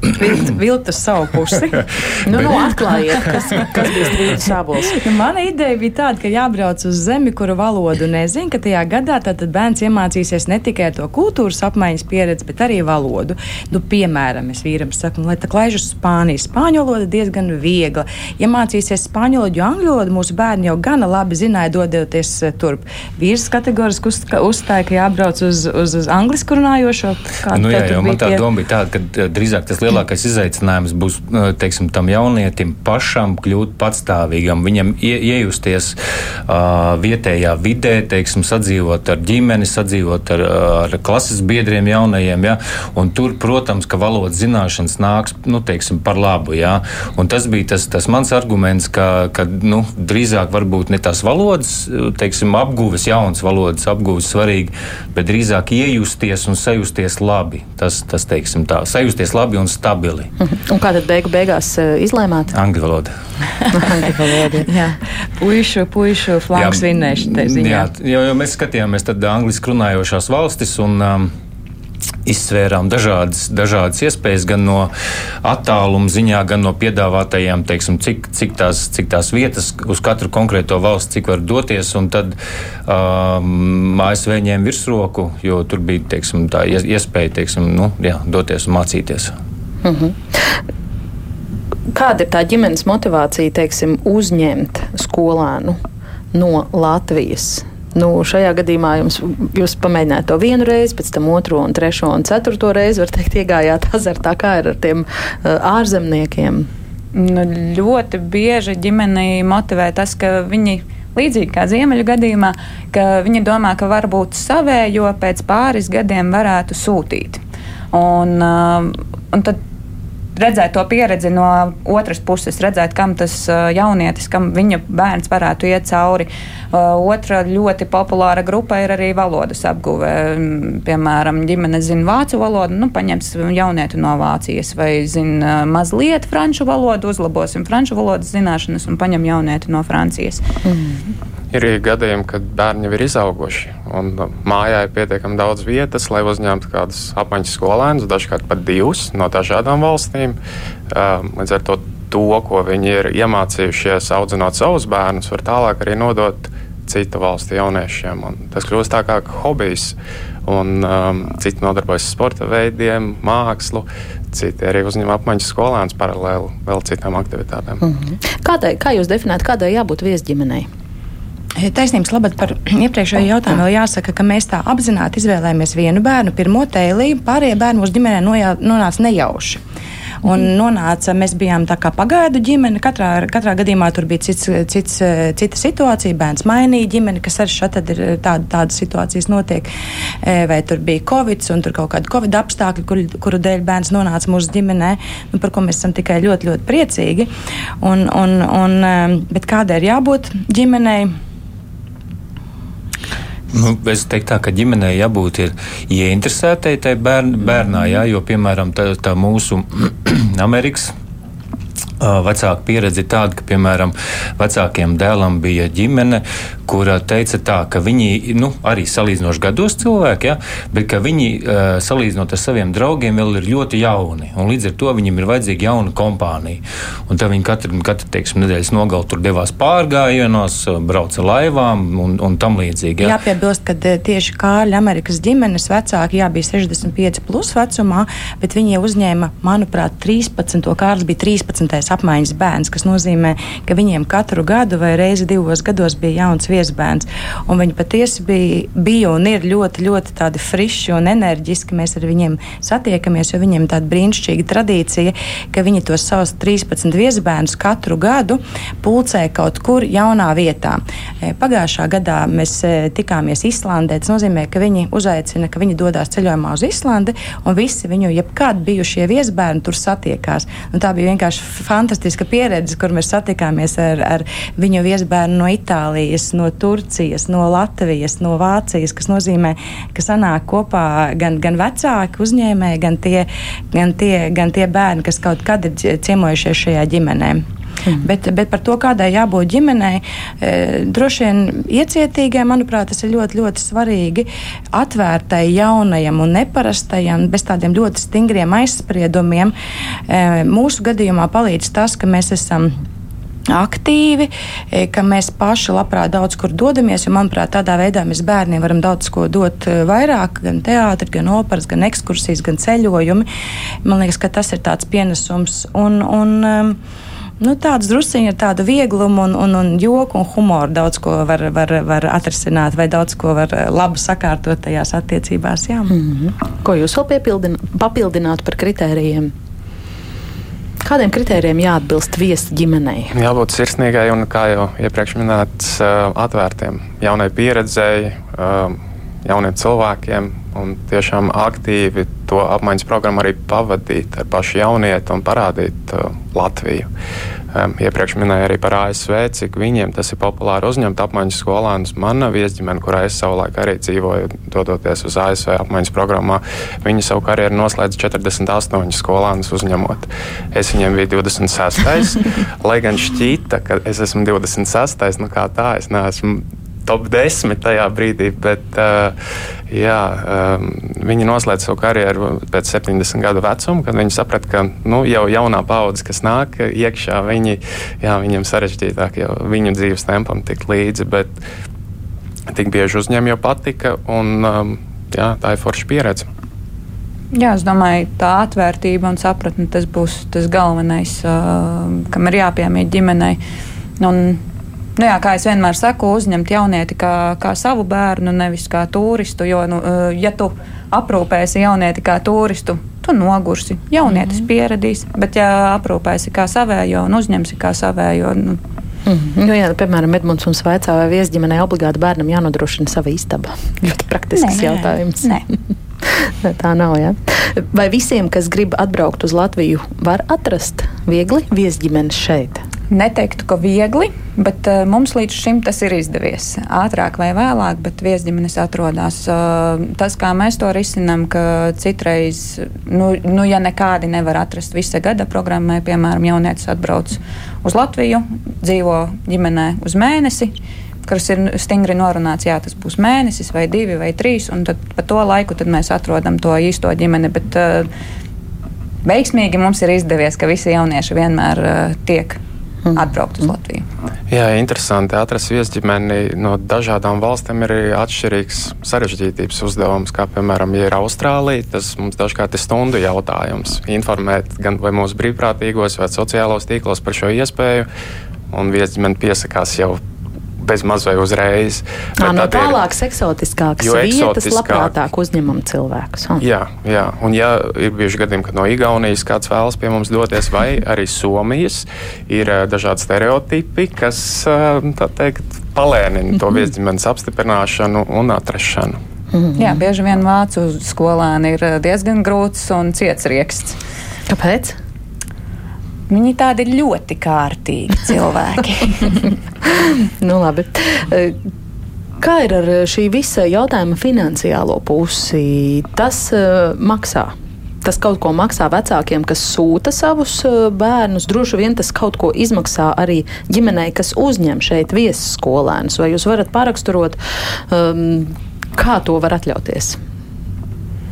vilkt, uz savu pusi. nu, nu, atklājiet, kas, kas bija strīdus sābols. Nu, mana ideja bija tāda, ka jābrauc uz zemi, kuru valodu nezinu, ka tajā gadā bērns iemācīsies ne tikai to kultūras apmaiņas pieredzi, bet arī valodu. Nu, piemēram, es vīram saku, nu, lai tā klaiž uz Spāniju. Spāņu valoda diezgan viegla. Ja mācīsies spāņu valodu, jo angļu valodu mūsu bērni jau gana labi zināja, dodoties eh, turp. Vīrs kategoriski uz, uzstāja, ka jābrauc uz, uz, uz angļu runājošo. Nu, jā, jau man tā tie... doma bija tāda, ka eh, drīzāk tas lielākais izaicinājums būs eh, teiksim, tam jaunietim pašam kļūt patstāvīgam, viņam ie, iejusties uh, vietējā vidē, teiksim, sadzīvot ar ģimeni, sadzīvot ar, ar klases biedriem jaunajiem. Ja? Un tur, protams, ka valodas zināšanas nāks nu, teiksim, par labu. Ja? Un tas bija tas, tas mans arguments, ka, ka nu, drīzāk varbūt ne tās valodas teiksim, apgūves, jaunas valodas apgūves svarīgi, bet drīzāk iejusties un sajusties labi. Tas, tas teiksim tā, sajusties labi un stabili. Un kā tad beigu beigās eh, izlēmāt? Angļu valoda. Puišu, puišu flanks vinnēšana. Jā, jo, jo mēs skatījāmies tad angliski runājošās valstis un un um, izsvērām dažādas, dažādas iespējas, gan no attāluma ziņā, gan no piedāvātajām, teiksim, cik, cik, tās, cik tās vietas uz katru konkrēto valsts, cik var doties. Tad um, ASV ņēma virsroku, jo tur bija teiksim, tā iespēja teiksim, nu, jā, doties un mācīties. Mm -hmm. Kāda ir tā ģimenes motivācija teiksim, uzņemt skolēnu no Latvijas? Nu, šajā gadījumā jums, jūs pamēģinājāt to vienu reizi, pēc tam otro, un trešo un ceturto reizi, var teikt, iegājāt azartā, kā ir ar tiem uh, ārzemniekiem. Nu, ļoti bieži ģimenei motivē tas, ka viņi līdzīgi kā ziemeļu gadījumā, ka viņi domā, ka varbūt savējo pēc pāris gadiem varētu sūtīt. Un, un tad redzēt to pieredzi no otras puses, redzēt, kam tas jaunietis, kam viņa bērns varētu iet cauri. Otra ļoti populāra grupa ir arī valodas apguve. Piemēram, ģimene zina vācu valodu, nu, paņems jaunieti no Vācijas, vai zina mazliet franču valodu, uzlabosim franču valodas zināšanas un paņem jaunieti no Francijas. Mm. Ir gadījumi, kad bērni jau ir izauguši, un mājā ir pietiekami daudz vietas, lai uzņemtu kādus apmaiņas skolēnus, dažkārt pat divus no dažādām valstīm. Līdz ar to, to ko viņi ir iemācījušies audzinot savus bērnus, var tālāk arī nodot citu valstu jauniešiem. Un tas kļūst tā kā hobijs. Un, um, citi nodarbojas ar sporta veidiem, mākslu, citi arī uzņem apmaiņas skolēnus paralēli vēl citām aktivitātēm. Mm -hmm. Kādai, kā jūs definējat, kādai jābūt viesģimenei? Taisnības labad par iepriekšējo jautājumu vēl jāsaka, ka mēs tā apzināti izvēlējāmies vienu bērnu, pirmo tēlīju, pārējie bērni mūsu ģimenē nonāca nejauši. Un nonāca, mēs bijām tā kā pagaidu ģimene. Katrā, katrā gadījumā tur bija cits, cits, cita situācija. Bērns mainīja ģimeni, kas arī šeit ir tāda, tādas situācijas notiek. E, vai tur bija covid, un tur kaut kādi covid apstākļi, kur, kuru dēļ bērns nonāca mūsu ģimenē, nu, par ko mēs esam tikai ļoti, ļoti priecīgi. Un, un, un, e, bet kādai ir jābūt ģimenei? Nu, es teiktu, tā, ka ģimenei jābūt ieinteresētai tajā bērn, bērnā, jā, jo, piemēram, tā, tā mūsu Amerikas Vecāka pieredze ir tāda, ka, piemēram, vecākiem dēlam bija ģimene, kura teica tā, ka viņi, nu, arī salīdzinoši gados cilvēki, ja, bet viņi, salīdzinot ar saviem draugiem, vēl ir ļoti jauni. Un līdz ar to viņiem ir vajadzīga jauna kompānija. Un tad viņi katru, katru teiksim, nedēļas nogalu tur devās pārgājienos, brauca laivām un, un tam līdzīgi. Ja. Jāpiebilst, ka tieši Kārļa Amerikas ģimenes vecāki jā, bija 65 plus vecumā, bet viņi uzņēma, manuprāt, 13. Kārlis bija 13 otrais apmaiņas bērns, kas nozīmē, ka viņiem katru gadu vai reizi divos gados bija jauns viesbērns. Un viņi patiesi bija, bija un ir ļoti, ļoti tādi friši un enerģiski. Mēs ar viņiem satiekamies, jo viņiem tāda brīnišķīga tradīcija, ka viņi tos savus 13 viesbērnus katru gadu pulcē kaut kur jaunā vietā. E, pagājušā gadā mēs e, tikāmies Islandē. Tas nozīmē, ka viņi uzaicina, ka viņi dodas ceļojumā uz Islandi, un visi viņu jebkad bijušie viesbērni tur satiekās. Un tā bija vienkārši fantastiska pieredze, kur mēs satikāmies ar, ar viņu viesbērnu no Itālijas, no Turcijas, no Latvijas, no Vācijas, kas nozīmē, ka sanāk kopā gan, gan vecāki uzņēmēji, gan tie, gan, tie, gan tie bērni, kas kaut kad ir ciemojušies šajā ģimenē. Mm. Bet, bet par to, kādai jābūt ģimenei, e, droši vien iecietīgai, manuprāt, tas ir ļoti, ļoti svarīgi. Atvērtai, jaunajam un neparastajam, bez tādiem ļoti stingriem aizspriedumiem. E, mūsu gadījumā palīdz tas, ka mēs esam aktīvi, e, ka mēs paši labprāt daudz kur dodamies. Jo, manuprāt, tādā veidā mēs bērniem varam daudz ko dot e, vairāk, gan teātris, gan operas, gan ekskursijas, gan ceļojumi. Man liekas, ka tas ir tāds pienesums. Un, un, um, Nu, tāds drusciņš ar tādu vieglumu, un, un, un joku un humoru daudz ko var, var, var atrisināt, vai daudz ko var eh, labi sakārtot tajās attiecībās. Jā. Mm -hmm. Ko jūs vēl papildināt par kritērijiem? Kādiem kritērijiem jāatbilst viesu ģimenei? Jābūt sirsnīgai un, kā jau iepriekš minēts, eh, atvērtiem, jaunai pieredzēji, eh, jauniem cilvēkiem un tiešām aktīvi to apmaiņas programmu arī pavadīt ar pašu jaunietu un parādīt uh, Latviju. Um, iepriekš minēju arī par ASV, cik viņiem tas ir populāri uzņemt apmaiņas skolēnus. Mana viesģimene, kurā es savulaik arī dzīvoju, dodoties uz ASV apmaiņas programmā, viņi savu karjeru noslēdz 48 skolēnus uzņemot. Es viņiem biju 26. lai gan šķīta, ka es esmu 26. nu kā tā, es neesmu top 10 tajā brīdī, bet uh, jā, um, viņi noslēdz savu karjeru pēc 70 gadu vecuma, kad viņi saprata, ka nu, jau jaunā paudze, kas nāk iekšā, viņi, jā, viņiem sarežģītāk jau viņu dzīves tempam tikt līdzi, bet tik bieži uzņēmumi jau patika, un um, jā, tā ir forša pieredze. Jā, es domāju, tā atvērtība un sapratne tas būs tas galvenais, uh, kam ir jāpiemīt ģimenei. Un Nu jā, kā es vienmēr saku, uzņemt jaunieti kā, kā savu bērnu, nevis kā turistu. Jo, nu, eh, ja tu aprūpēsi jaunieti kā turistu, tu nogursi. Jaunietis mm -hmm. pieradīs, bet ja aprūpēsi kā savējo un uzņemsi kā savējo. Nu, Mm -hmm. nu, jā, piemēram, Edmunds mums vaicā, vai viesģimenei obligāti bērnam jānodrošina sava istaba. Ļoti praktisks nē, jautājums. Nē. Tā nav. Ja? Vai visiem, kas grib atbraukt uz Latviju, var atrast viegli viesģimenes šeit? Neteiktu, ka viegli, bet uh, mums līdz šim tas ir izdevies. Ātrāk vai vēlāk, bet viesģimenes atrodas. Uh, tas, kā mēs to risinām, ka citreiz, nu, nu, ja nekādi nevar atrast visa gada programmai, piemēram, jaunietis atbrauc uz Latviju, dzīvo ģimenē uz mēnesi kas ir stingri norunāts, jā, tas būs mēnesis vai divi vai trīs, un tad pa to laiku mēs atrodam to īsto ģimeni. Bet, uh, Veiksmīgi mums ir izdevies, ka visi jaunieši vienmēr uh, tiek. Atbraukt uz Latviju. Jā, interesanti. Atrast viesģimeni no dažādām valstīm ir atšķirīgs sarežģītības uzdevums. Kā piemēram, ja ir Austrālija, tas mums dažkārt ir stundu jautājums. Informēt gan mūsu brīvprātīgos vai sociālos tīklos par šo iespēju, un viesģimeni piesakās jau bez maz vai uzreiz. À, no tālākas, eksotiskākas vietas, labprātāk uzņemam cilvēkus. Oh. Jā, jā, un ja ir bijuši gadījumi, kad no Igaunijas kāds vēlas pie mums doties, vai arī Somijas, ir dažādi stereotipi, kas, tā teikt, palēnina to mhm. viesģimenes apstiprināšanu un atrašanu. Mm -hmm. Jā, bieži vien vācu skolēni ir diezgan grūts un ciets rieksts. Kāpēc? Viņi tādi ļoti kārtīgi cilvēki. nu, labi. Kā ir ar šī visa jautājuma finansiālo pusi? Tas uh, maksā. Tas kaut ko maksā vecākiem, kas sūta savus bērnus. Droši vien tas kaut ko izmaksā arī ģimenei, kas uzņem šeit viesus skolēnus. Vai jūs varat paraksturot, um, kā to var atļauties?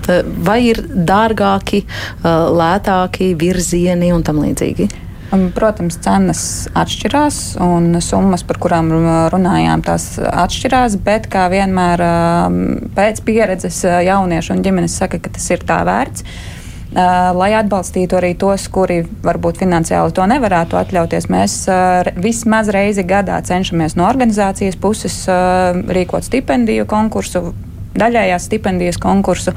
Eh, vai ir dārgāki, eh, lētāki virzieni un tam līdzīgi? Um, protams, cenas atšķirās, un summas, par kurām runājām, tās atšķirās. Bet, kā vienmēr, um, pēc pieredzes uh, jaunieši un ģimenes saka, ka tas ir tā vērts. Uh, lai atbalstītu arī tos, kuri varbūt finansiāli to nevarētu atļauties, mēs uh, vismaz reizi gadā cenšamies no organizācijas puses rīkot stipendiju konkursu daļējās stipendijas konkursu.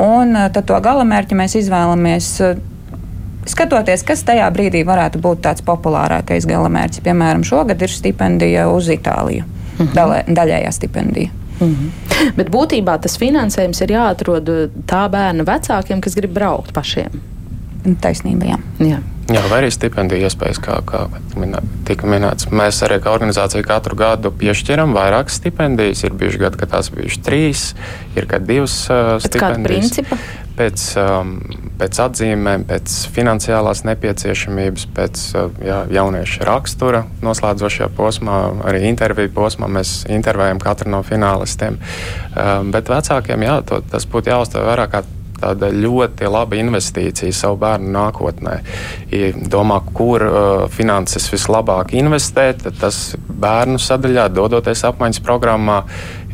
Un eh, tad to galamērķi mēs izvēlamies. Eh, skatoties, kas tajā brīdī varētu būt tāds populārākais galamērķis, piemēram, šogad ir stipendija uz Itāliju, mhm. Dalē, daļējā stipendija. Mhm. Bet būtībā tas finansējums ir jāatrod tā bērna vecākiem, kas grib braukt pašiem. Taisnība, jā. jā. Jā, vai arī stipendiju iespējas, kā, kā tika minēts. Mēs arī kā organizācija katru gadu piešķiram vairākas stipendijas. Ir bijuši gadi, kad tās bijušas trīs, ir kad divas uh, stipendijas. Pēc, um, pēc atzīmēm, pēc finansiālās nepieciešamības, pēc uh, jā, jaunieša rakstura noslēdzošajā posmā, arī interviju posmā mēs intervējam katru no finālistiem. Um, bet vecākiem jā, to, tas būtu jāuztver vairāk kā tāda ļoti laba investīcija savu bērnu nākotnē. Ja domā, kur uh, finanses vislabāk investēt, tas bērnu sadaļā, dodoties apmaiņas programmā.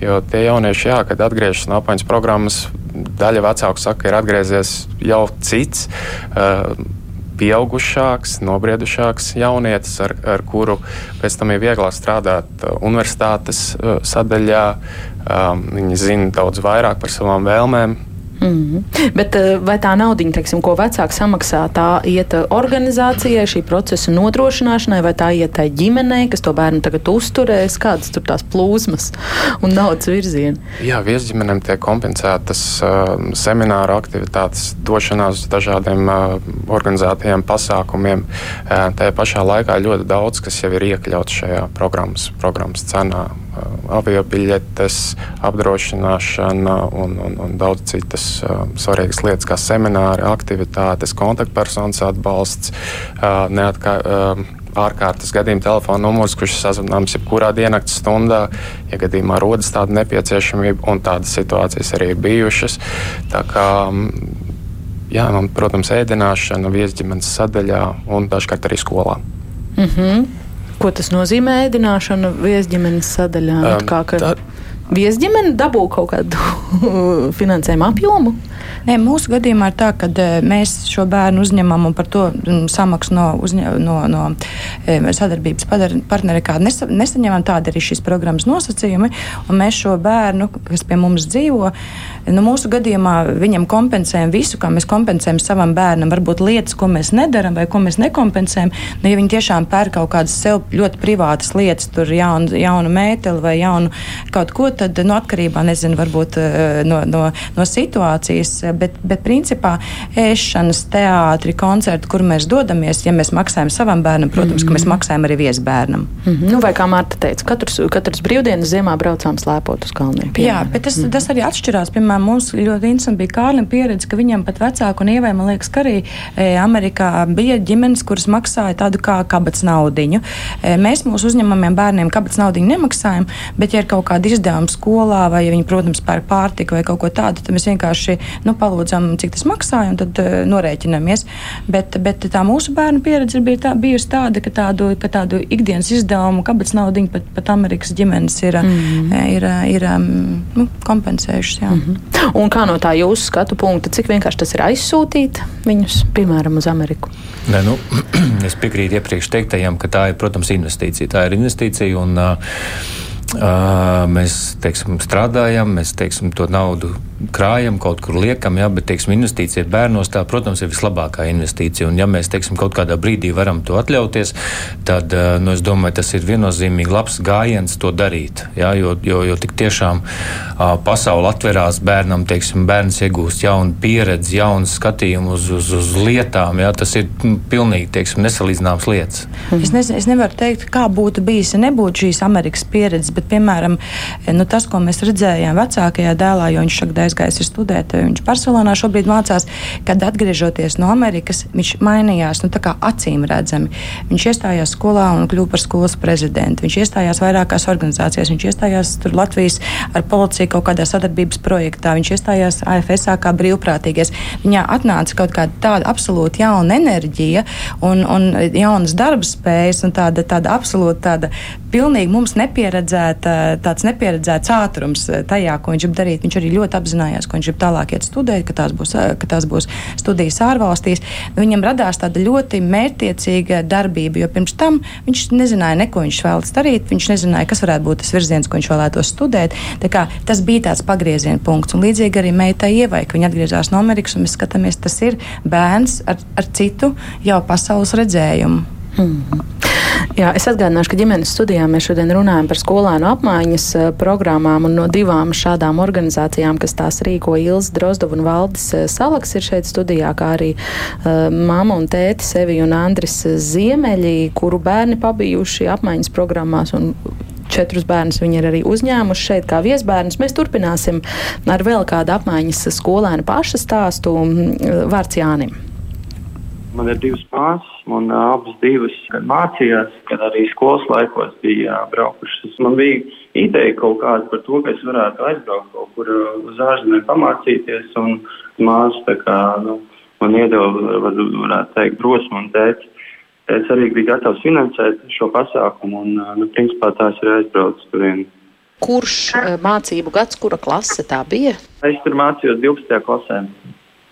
Jo tie jaunieši, jā, kad atgriežas no apmaiņas programmas, daļa vecāku saka, ir atgriezies jau cits. Uh, pieaugušāks, nobriedušāks jaunietis, ar, ar kuru pēc tam ir vieglāk strādāt uh, universitātes uh, sadaļā. Um, viņi zina daudz vairāk par savām vēlmēm, Mm -hmm. Bet eh, vai tā nauda, ko vecāks samaksā, tā iet organizācijai, šī procesa nodrošināšanai, vai tā iet tai ģimenei, kas to bērnu tagad uzturēs, kādas tur tās plūsmas un naudas virzieni? Jā, viesģimenēm tiek kompensētas uh, semināru aktivitātes, došanās uz dažādiem uh, organizētajiem pasākumiem. Uh, tajā pašā laikā ļoti daudz, kas jau ir iekļauts šajā programmas, programmas cenā avio biļetes, apdrošināšana un, un, un daudz citas uh, svarīgas lietas, kā semināri, aktivitātes, kontaktpersonas atbalsts, uh, neatkā, uh, ārkārtas gadījuma telefona numurs, kurš ir sazvanāms jebkurā diennakts stundā, ja gadījumā rodas tāda nepieciešamība, un tādas situācijas arī ir bijušas. Tā kā, jā, un, protams, ēdināšana viesģimenes sadaļā un dažkārt arī skolā. Mm -hmm. Ko tas nozīmē ēdināšana viesģimenes sadaļā? Um, kā, ka... tā... Viesģimene dabū kaut kādu finansējumu apjomu? Nē, mūsu gadījumā ir tā, ka mēs šo bērnu uzņemam un par to samaksu no, uzņa, no, no sadarbības partneri kādu nesa, nesaņemam. Tāda arī šīs programmas nosacījumi. Mēs šo bērnu, kas pie mums dzīvo, nu, mūsu gadījumā viņam kompensējam visu, kā mēs kompensējam savam bērnam. Varbūt lietas, ko mēs nedaram vai ko mēs nekompensējam. Nu, ja viņi tiešām pērk kaut kādas sev ļoti privātas lietas, tur jaunu, jaunu mēteli vai jaunu kaut ko, tad nu, atkarībā nezinu, varbūt eh, no, no, no situācijas. Bet, bet principā ēšanas, teātri, koncerti, kur mēs dodamies, ja mēs maksājam savam bērnam, protams, mm -hmm. ka mēs mhm. maksājam arī viesbērnam. Mm -hmm. nu, vai kā Mārta teica, katrs, katrs brīvdienas ziemā braucām slēpot uz kalniem. Jā, bet tas, mm -hmm. tas arī atšķirās. Piemēram, mums ļoti interesanti bija Kārlim pieredze, ka viņam pat vecāku un ievai, man liekas, ka arī e, Amerikā bija ģimenes, kuras maksāja tādu kā kabats naudiņu. E, mēs mūsu uzņēmumiem bērniem kabats naudiņu nemaksājam, bet ja ir kaut kāda izdevuma skolā vai, ja viņi, protams, pērk pārtiku vai kaut ko tādu, tad mēs vienkārši nu, palūdzam, cik tas maksāja un tad uh, norēķinamies. Bet, bet tā mūsu bērnu pieredze bija tā, bijusi tāda, ka tādu, ka tādu ikdienas izdevumu kabats naudiņu pat, pat Amerikas ģimenes ir, mm -hmm. ir, ir um, nu, kompensējušas. Jā. Mm -hmm. Un kā no tā jūsu skatu punkta, cik vienkārši tas ir aizsūtīt viņus, piemēram, uz Ameriku? Ne, nu, es piekrītu iepriekš teiktajam, ka tā ir, protams, investīcija. Tā ir investīcija un uh, uh, mēs teiksim, strādājam, mēs teiksim, to naudu krājam, kaut kur liekam, jā, bet teiksim, investīcija bērnos tā, protams, ir vislabākā investīcija. Un, ja mēs teiksim, kaut kādā brīdī varam to atļauties, tad eh, nu, es domāju, tas ir viennozīmīgi labs gājiens to darīt. Jā, jo, jo, jo tik tiešām pasaule atverās bērnam, teiksim, bērns iegūst jaunu pieredzi, jaunu skatījumu uz, uz, uz lietām. Jā, tas ir nu, pilnīgi teiksim, nesalīdzināms lietas. Es, nezinu, es nevaru teikt, kā būtu bijis, ja nebūtu šīs Amerikas pieredzes, bet, piemēram, nu, tas, ko mēs redzējām vecākajā dēlā, jo viņš šeit aizgājis studēt. Viņš Barcelonā šobrīd mācās, kad atgriežoties no Amerikas, viņš mainījās nu, acīm redzami. Viņš iestājās skolā un kļuva par skolas prezidentu. Viņš iestājās vairākās organizācijās, viņš iestājās Latvijas ar policiju kaut kādā sadarbības projektā, viņš iestājās AFS kā brīvprātīgais. Viņā atnāca kaut kāda tāda absolūti jauna enerģija un, un jaunas darba spējas un tāda, tāda absolūti tāda pilnīgi mums nepieredzēta, tāds nepieredzēts ātrums tajā, ko viņš grib darīt. Viņš arī ļoti apzinājās apzinājās, ka viņš grib tālāk iet studēt, ka tās būs, ka tās būs studijas ārvalstīs. Viņam radās tāda ļoti mērķiecīga darbība, jo pirms tam viņš nezināja, ne, ko viņš vēlas darīt. Viņš nezināja, kas varētu būt tas virziens, ko viņš vēlētos studēt. Tas bija tāds pagrieziena punkts. Un līdzīgi arī meitai Ievai, ka viņa atgriezās no Amerikas, un mēs skatāmies, tas ir bērns ar, ar citu jau pasaules redzējumu. Mm. Jā, es atgādināšu, ka ģimenes studijā mēs šodien runājam par skolēnu apmaiņas eh, programmām no divām šādām organizācijām, kas tās rīko Ilza Drozdova un Valdis eh, Salaks ir šeit studijā, kā arī uh, mama un tēti Sevi un Andris Ziemeļi, kuru bērni pabijuši apmaiņas programmās un četrus bērnus viņi ir arī uzņēmuši šeit kā viesbērnus. Mēs turpināsim ar vēl kādu apmaiņas skolēnu paša stāstu. Vārds Jānim. Man ir divas māsas, un uh, abas divas mācījās, kad arī skolas laikos bija uh, braukušas. Man bija ideja kaut kāda par to, ka es varētu aizbraukt kaut kur uh, uz ārzemēm pamācīties, un māsas tā kā, nu, man iedeva, var, varētu teikt, drosmu un teica, teica arī bija gatavs finansēt šo pasākumu, un, nu, principā tās ir aizbraucis turien. Kurš mācību gads, kura klase tā bija? Es tur mācījos 12. klasē.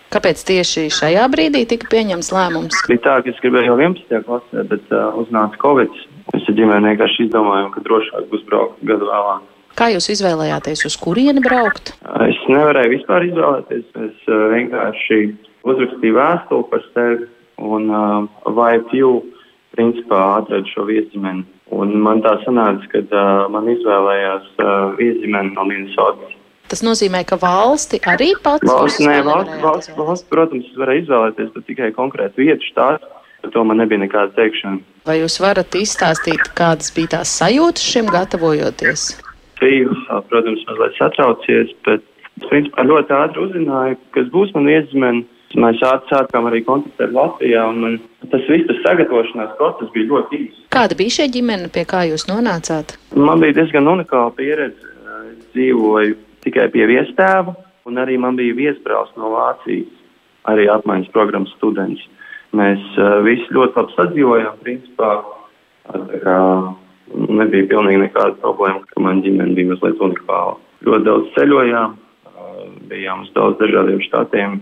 Kāpēc tieši šajā brīdī tika pieņemts lēmums? Bija tā, ka es gribēju jau 11. klasē, bet uh, uznāca Covid. Mēs ar ģimeni vienkārši izdomājām, ka drošāk būs braukt gadu vēlāk. Kā jūs izvēlējāties, uz kurieni braukt? Es nevarēju vispār izvēlēties. Es uh, vienkārši uzrakstīju vēstuli par sevi un uh, VIPU principā atradu šo viesģimeni. Un man tā sanāca, ka uh, man izvēlējās uh, viesģimeni no Minnesotas. Tas nozīmē, ka valsti arī pats. Valsts, nē, valsts, valsts, valsts, protams, varēja izvēlēties, bet tikai konkrētu vietu štāstu. Par to man nebija nekāda teikšana. Vai jūs varat izstāstīt, kādas bija tās sajūtas šim gatavojoties? Biju, protams, mazliet satraucies, bet principā ļoti ātri uzzināju, kas būs man iezīmēni. Mēs sākām arī kontaktēt Latvijā, un tas viss tas sagatavošanās process bija ļoti īss. Kāda bija šī ģimene, pie kā jūs nonācāt? Man bija diezgan unikāla pieredze. Es dzīvoju tikai pie viestēva, un arī man bija viesbrālis no Vācijas, arī apmaiņas programmas students. Mēs uh, visi ļoti labi sadzīvojām, principā. Kā nebija pilnīgi nekāda problēma, ka man ģimene bija mazliet unikāla. Ļoti daudz ceļojām, uh, bijām uz daudz dažādiem štatiem.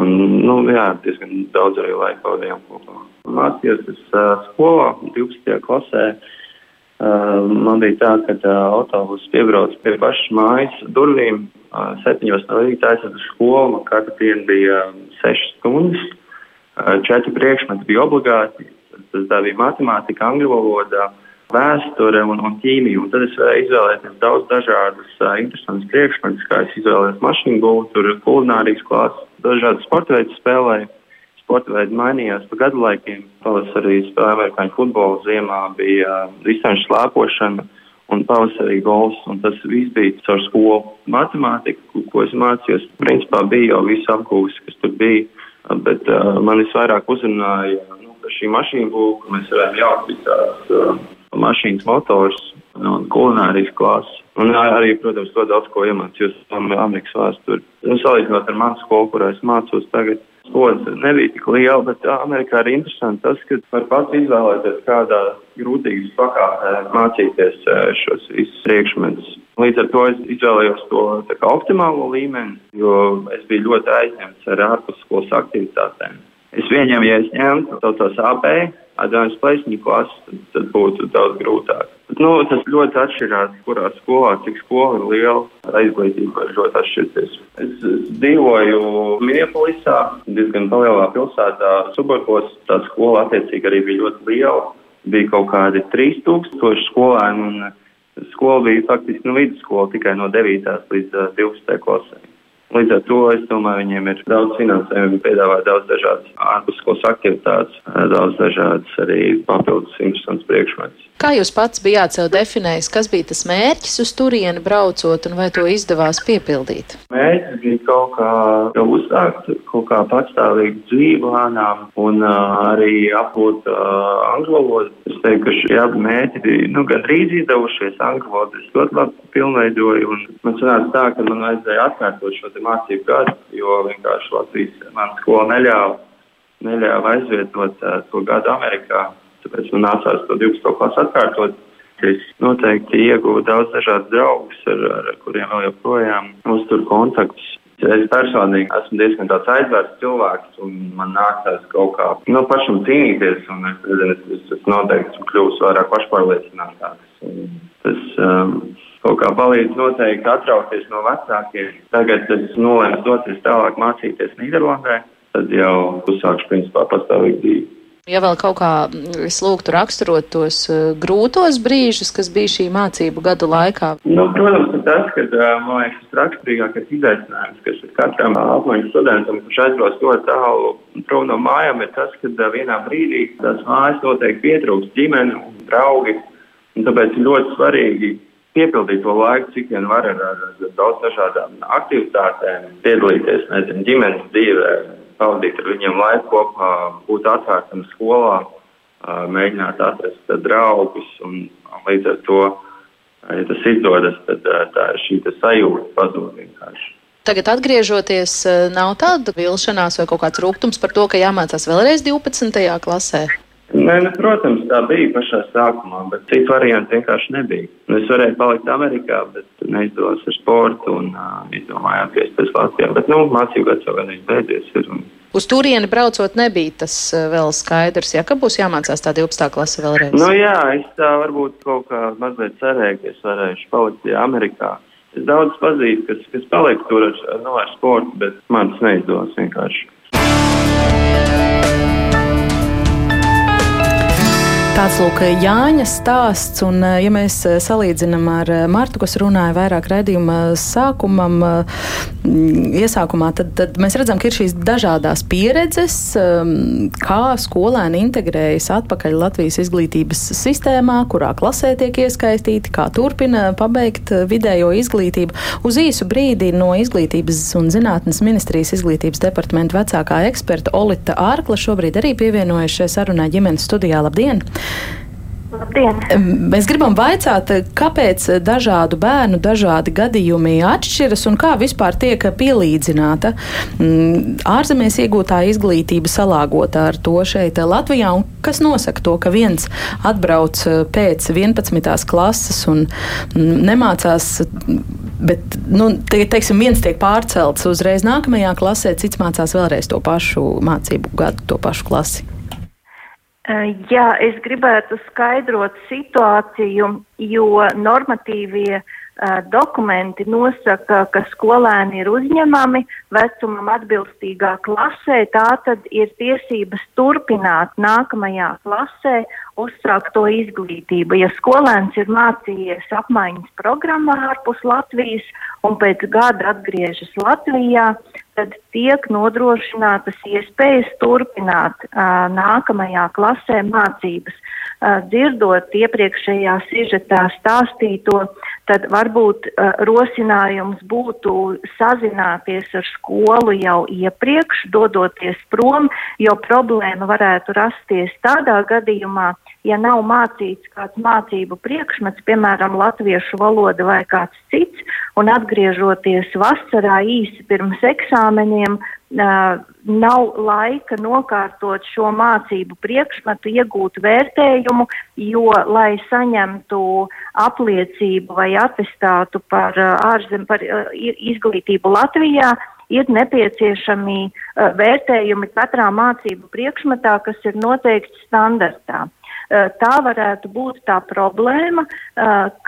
Un, nu, jā, diezgan daudz arī laika pavadījām kopā. Mācījos es uh, skolā, 12. klasē. Uh, man bija tā, ka uh, autobus piebrauc pie pašas mājas durvīm. Septiņos no rīta aizsācu skolu. Man katru dienu bija sešas stundas. Četri priekšmeti bija obligāti. Tas bija matemātika, angļu valoda, vēsture un, un ķīmija. Un tad es varēju izvēlēties daudz dažādus uh, interesantus priekšmetus, kā es izvēlējos mašīnu būvu, tur kulinārijas klases, dažādas sporta veidus spēlēju. Sporta veidi mainījās pa gadu laikiem. Pavasarī spēlēja amerikāņu futbolu, ziemā bija distanču slēpošana un pavasarī gols. Un tas viss bija caur skolu. Matemātika, ko es mācījos, principā bija jau viss apgūst, kas tur bija. Bet uh, man visvairāk uzrunāja nu, šī mašīna būvniecība, ka mēs varējām jaukt visās uh, mašīnas motors un kulinārijas klases. Un arī, protams, to daudz ko iemācījos Amerikas vēsturē. Nu, salīdzinot ar manu skolu, kurā es mācos tagad, skolas nebija tik liela, bet Amerikā ir interesanti tas, ka var pats izvēlēties, kādā grūtīgas pakāpē mācīties šos visus priekšmetus. Līdz ar to es izvēlējos to kā, optimālo līmeni, jo es biju ļoti aizņemts ar ārpusskolas aktivitātēm. Es pieņemu, ja es ņemtu tos AP, Advanced Placement klases, tad, tad būtu daudz grūtāk. Nu, tas ļoti atšķirās, kurā skolā, cik skola ir liela, izglītība var ļoti atšķirties. Es, dzīvoju Minneapolisā, diezgan lielā pilsētā, suburbos. Tā skola attiecīgi arī bija ļoti liela. Bija kaut kādi 3000 skolēni, un skola bija faktiski nu, vidusskola tikai no 9. līdz uh, 12. klasē. Līdz ar to es domāju, viņiem ir daudz finansējumu, piedāvā daudz dažādas ārpusskolas aktivitātes, daudz dažādas arī papildus interesants priekšmets. Kā jūs pats bijāt sev definējis, kas bija tas mērķis uz turieni braucot un vai to izdevās piepildīt? Mērķis bija kaut kā uzsākt, kaut kā patstāvīgu dzīvi lēnām un uh, arī apgūt uh, angļu valodu. Es teiktu, ka šie abi mērķi bija nu, gandrīz izdevušies angļu valodu. Es ļoti labi pilnveidoju un man sanāca tā, ka man vajadzēja atkārtot šo mācību gadu, jo vienkārši Latvijas man skola neļāva, neļāva aizvietot uh, to gadu Amerikā tāpēc man nācās to 12. klasu atkārtot. Es noteikti ieguvu daudz dažādus draugus, ar, ar kuriem vēl joprojām uzturu kontaktus. Es personīgi esmu diezgan tāds aizvērts cilvēks, un man nācās kaut kā no nu, pašam cīnīties, un es, es, es, es noteikti esmu kļuvis vairāk pašpārliecinātāks. Tas um, kaut kā palīdz noteikti atrauties no vecākiem. Tagad es nolēmu doties tālāk mācīties Nīderlandē, tad jau uzsākšu principā pastāvīgi dzīvi. Ja vēl kaut kā mm, es lūgtu raksturot tos uh, grūtos brīžus, kas bija šī mācību gadu laikā? Nu, protams, tas, ka, man liekas, tas raksturīgākais izaicinājums, kas ir katram apmaiņas studentam, kurš aizbrauc ļoti tālu prom no mājām, ir tas, ka vienā brīdī tās mājas noteikti pietrūks ģimene un draugi, un tāpēc ir ļoti svarīgi piepildīt to laiku, cik vien var ar, ar, ar daudz dažādām aktivitātēm, piedalīties, nezinu, ģimenes dzīvē, pavadīt ar viņiem laiku kopā, būt atvērtam skolā, mēģināt atrast draugus un līdz ar to, ja tas izdodas, tad tā šī sajūta pazūd vienkārši. Tagad atgriežoties, nav tāda vilšanās vai kaut kāds rūkums par to, ka jāmācās vēlreiz 12. klasē? Nē, nu, protams, tā bija pašā sākumā, bet citu variantu vienkārši nebija. Nu, es varēju palikt Amerikā, bet neizdevās ar sportu un uh, izdomāju atgriezties Latvijā. Bet, nu, mācību gads jau gan beidzies. Ir, un... Uz turieni braucot nebija tas vēl skaidrs, ja ka būs jāmācās tā 12. klase vēlreiz. Nu, jā, es tā varbūt kaut kā mazliet cerēju, ka es varēšu palikt Amerikā. Es daudz pazīstu, kas, kas paliek tur ar, nu, ar sportu, bet man tas neizdevās vienkārši. Tāds lūk, Jāņa stāsts, un ja mēs salīdzinām ar Martu, kas runāja vairāk raidījuma sākumam, iesākumā, tad, tad mēs redzam, ka ir šīs dažādās pieredzes, kā skolēni integrējas atpakaļ Latvijas izglītības sistēmā, kurā klasē tiek iesaistīti, kā turpina pabeigt vidējo izglītību. Uz īsu brīdi no Izglītības un zinātnes ministrijas izglītības departamenta vecākā eksperta Olita Ārkla šobrīd arī pievienojas šai sarunai ģimenes studijā. Labdien! Labdien. Mēs gribam vaicāt, kāpēc dažādu bērnu dažādi gadījumi atšķiras un kā vispār tiek pielīdzināta mm, ārzemēs iegūtā izglītība salāgota ar to šeit Latvijā un kas nosaka to, ka viens atbrauc pēc 11. klases un mm, nemācās bet nu, te, teiksim, viens tiek pārcelts uzreiz nākamajā klasē, cits mācās vēlreiz to pašu mācību gadu, to pašu klasi. Jā, es gribētu skaidrot situāciju, jo normatīvie uh, dokumenti nosaka, ka skolēni ir uzņemami vecumam atbilstīgā klasē, tā tad ir tiesības turpināt nākamajā klasē uzsākt to izglītību. Ja skolēns ir mācījies apmaiņas programmā ārpus Latvijas un pēc gada atgriežas Latvijā, tad tiek nodrošinātas iespējas turpināt uh, nākamajā klasē mācības. Uh, dzirdot iepriekšējā sižetā stāstīto, tad varbūt uh, rosinājums būtu sazināties ar skolu jau iepriekš, dodoties prom, jo problēma varētu rasties tādā gadījumā, ja nav mācīts kāds mācību priekšmets, piemēram, latviešu valoda vai kāds cits, un atgriežoties vasarā īsi pirms eksāmeniem, nav laika nokārtot šo mācību priekšmetu, iegūt vērtējumu, jo, lai saņemtu apliecību vai atestātu par ārzem, par izglītību Latvijā, ir nepieciešami vērtējumi katrā mācību priekšmetā, kas ir noteikts standartā. Tā varētu būt tā problēma,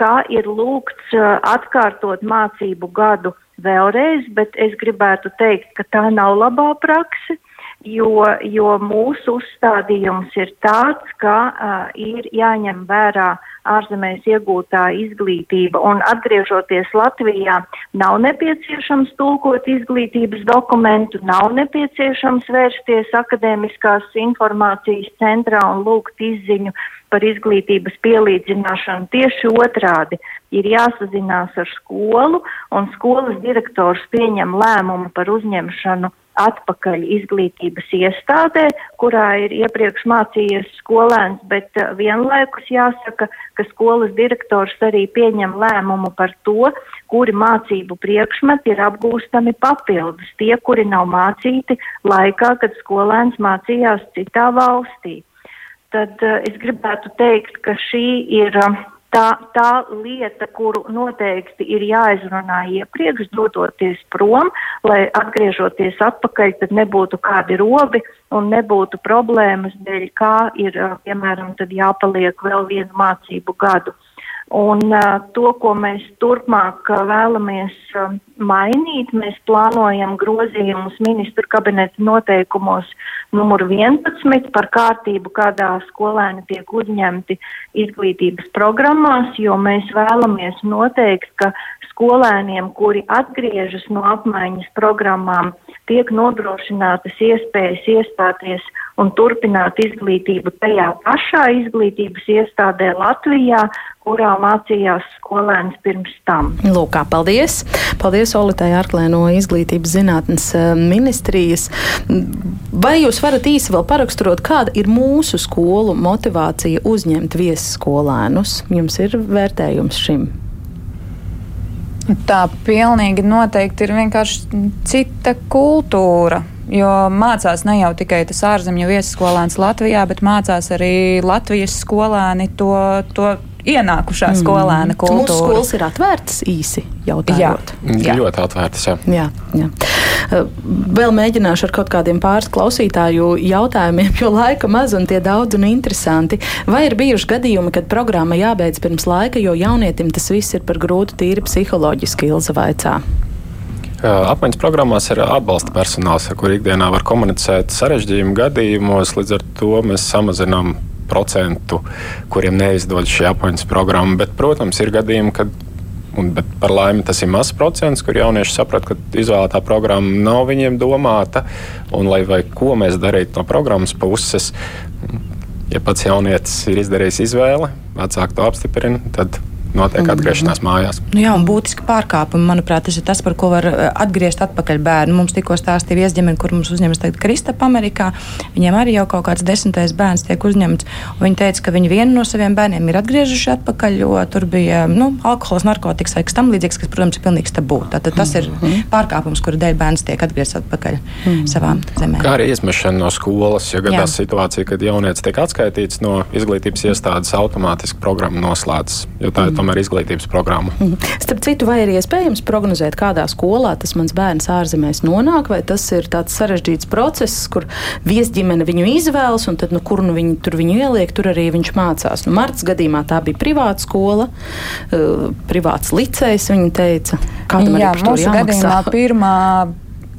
kā ir lūgts atkārtot mācību gadu vēlreiz, bet es gribētu teikt, ka tā nav labā praksa jo, jo mūsu uzstādījums ir tāds, ka uh, ir jāņem vērā ārzemēs iegūtā izglītība un atgriežoties Latvijā nav nepieciešams tulkot izglītības dokumentu, nav nepieciešams vērsties akadēmiskās informācijas centrā un lūgt izziņu par izglītības pielīdzināšanu. Tieši otrādi ir jāsazinās ar skolu un skolas direktors pieņem lēmumu par uzņemšanu atpakaļ izglītības iestādē, kurā ir iepriekš mācījies skolēns, bet uh, vienlaikus jāsaka, ka skolas direktors arī pieņem lēmumu par to, kuri mācību priekšmeti ir apgūstami papildus, tie, kuri nav mācīti laikā, kad skolēns mācījās citā valstī. Tad uh, es gribētu teikt, ka šī ir. Uh, tā, tā lieta, kuru noteikti ir jāizrunā iepriekš, dodoties prom, lai atgriežoties atpakaļ, tad nebūtu kādi robi un nebūtu problēmas dēļ, kā ir, piemēram, tad jāpaliek vēl vienu mācību gadu. Un to, ko mēs turpmāk vēlamies mainīt, mēs plānojam grozījumus ministru kabineta noteikumos numur 11 par kārtību, kādā skolēni tiek uzņemti izglītības programmās, jo mēs vēlamies noteikt, ka skolēniem, kuri atgriežas no apmaiņas programmām, tiek nodrošinātas iespējas iestāties un turpināt izglītību tajā pašā izglītības iestādē Latvijā, kurā mācījās skolēns pirms tam. Lūk, paldies! Paldies Olitai Arklē no Izglītības zinātnes eh, ministrijas. Vai jūs varat īsi vēl paraksturot, kāda ir mūsu skolu motivācija uzņemt viesskolēnus? Jums ir vērtējums šim? Tā pilnīgi noteikti ir vienkārši cita kultūra. Jo mācās ne jau tikai tas ārzemju viesskolēns Latvijā, bet mācās arī Latvijas skolēni to, to ienākušā mm. skolēna kultūra. Mūsu skolas ir atvērtas īsi jautājot. Jā, jā. ļoti atvērtas. Jā. Jā, jā. Vēl mēģināšu ar kaut kādiem pāris klausītāju jautājumiem, jo laika maz un tie daudz un interesanti. Vai ir bijuši gadījumi, kad programma jābeidz pirms laika, jo jaunietim tas viss ir par grūtu tīri psiholoģiski Ilza vaicā? Apmaiņas programmās ir atbalsta personāls, ar kuru ikdienā var komunicēt sarežģījumu gadījumos. Līdz ar to mēs samazinām procentu, kuriem neizdodas šī apmaiņas programma. Bet, protams, ir gadījumi, kad Un, bet par laimi tas ir mazs procents, kur jaunieši saprot, ka izvēlētā programma nav viņiem domāta. Un, lai ko mēs darītu no programmas puses, ja pats jaunietis ir izdarījis izvēli, vecāki to apstiprina, tad notiek atgriešanās mājās. Nu jā, un būtiski pārkāpumi, manuprāt, tas ir tas, par ko var eh, atgriezt atpakaļ bērnu. Mums tikko stāstīja viesģimene, kur mums uzņemas tagad Kristapa Amerikā. Viņiem arī jau kaut kāds desmitais bērns tiek uzņemts. Viņi teica, ka viņi vienu no saviem bērniem ir atgriežuši atpakaļ, jo tur bija nu, alkohols, narkotikas vai kas tam līdzīgs, kas, protams, ir pilnīgs tabū. Tātad tas ir mhm. pārkāpums, kura dēļ bērns tiek atgriezts atpakaļ mm. savā zemē. Kā arī izmešana no skolas, ja gadās situācija, kad jaunietis tiek atskaitīts no izglītības iestādes, automātiski programma noslēdzas. Jo tā ir tomēr izglītības programmu. Mm. Starp citu, vai ir iespējams prognozēt, kādā skolā tas mans bērns ārzemēs nonāk, vai tas ir tāds sarežģīts process, kur viesģimene viņu izvēlas, un tad, nu, kur nu viņi tur viņu ieliek, tur arī viņš mācās. Nu, Marts gadījumā tā bija privāta skola, uh, privāts licējs, viņa teica. Kādam Jā, mūsu gadījumā pirmā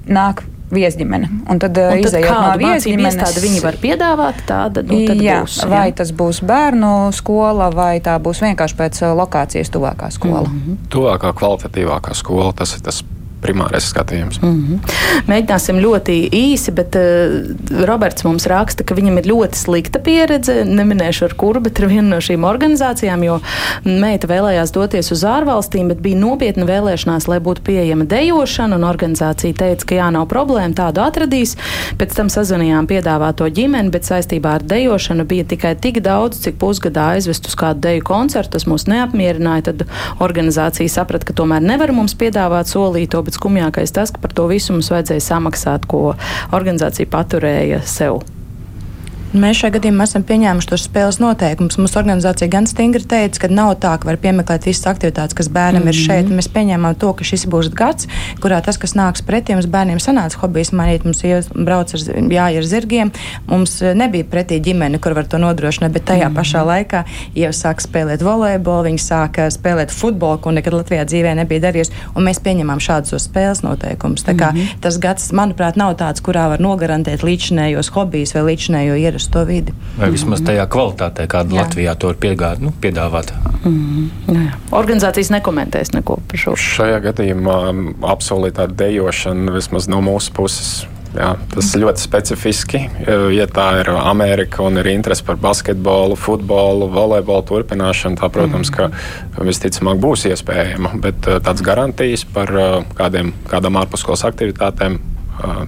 nāk viesģimene. Un tad, un tad izējot no viesģimenes, tāda viņi var piedāvāt, tāda, nu, tad jā, būs. Jā. Vai tas būs bērnu skola, vai tā būs vienkārši pēc lokācijas tuvākā skola? Mm -hmm. Tuvākā kvalitatīvākā skola, tas ir tas primārais skatījums. Mm -hmm. Mēģināsim ļoti īsi, bet uh, Roberts mums raksta, ka viņam ir ļoti slikta pieredze. Neminēšu ar kuru, bet ar vienu no šīm organizācijām, jo meita vēlējās doties uz ārvalstīm, bet bija nopietna vēlēšanās, lai būtu pieejama dejošana, un organizācija teica, ka jā, nav problēma, tādu atradīs. Pēc tam sazvanījām piedāvāto ģimeni, bet saistībā ar dejošanu bija tikai tik daudz, cik pusgadā aizvest uz kādu deju koncertu. Tas mūs neapmierināja. Tad organizācija saprata, ka tomēr nevar mums piedāvāt solīto, bet skumjākais tas, ka par to visu mums vajadzēja samaksāt, ko organizācija paturēja sev. Mēs šajā gadījumā esam pieņēmuši tos spēles noteikumus. Mūsu organizācija gan stingri teica, ka nav tā, ka var piemeklēt visas aktivitātes, kas bērnam mm -hmm. ir šeit. Mēs pieņēmām to, ka šis būs gads, kurā tas, kas nāks pretī mums bērniem, sanāca hobijs mainīt. Mums brauc ar, jāja ar zirgiem. Mums eh, nebija pretī ģimene, kur var to nodrošināt, bet tajā mm -hmm. pašā laikā jau sāk spēlēt volejbolu, viņi sāka spēlēt futbolu, ko nekad Latvijā dzīvē nebija darījusi. Mēs pieņemam šādus spēles noteikumus. Tā kā mm -hmm. tas gads, manuprāt, nav tāds, kurā var nogarantēt līdzinējos hobijus vai līdzinējo ierastu to vidi. Vai vismaz tajā kvalitātē, kāda jā. Latvijā to ir piegād, nu, piedāvāta. Mm, jā. Organizācijas nekomentēs neko par šo. Šajā gadījumā apsolītā dejošana vismaz no mūsu puses. Jā, tas ir ļoti specifiski. Ja tā ir Amerika un ir interese par basketbolu, futbolu, volejbolu turpināšanu, tā, protams, ka visticamāk būs iespējama. Bet tāds garantijas par kādiem, kādām ārpusskolas aktivitātēm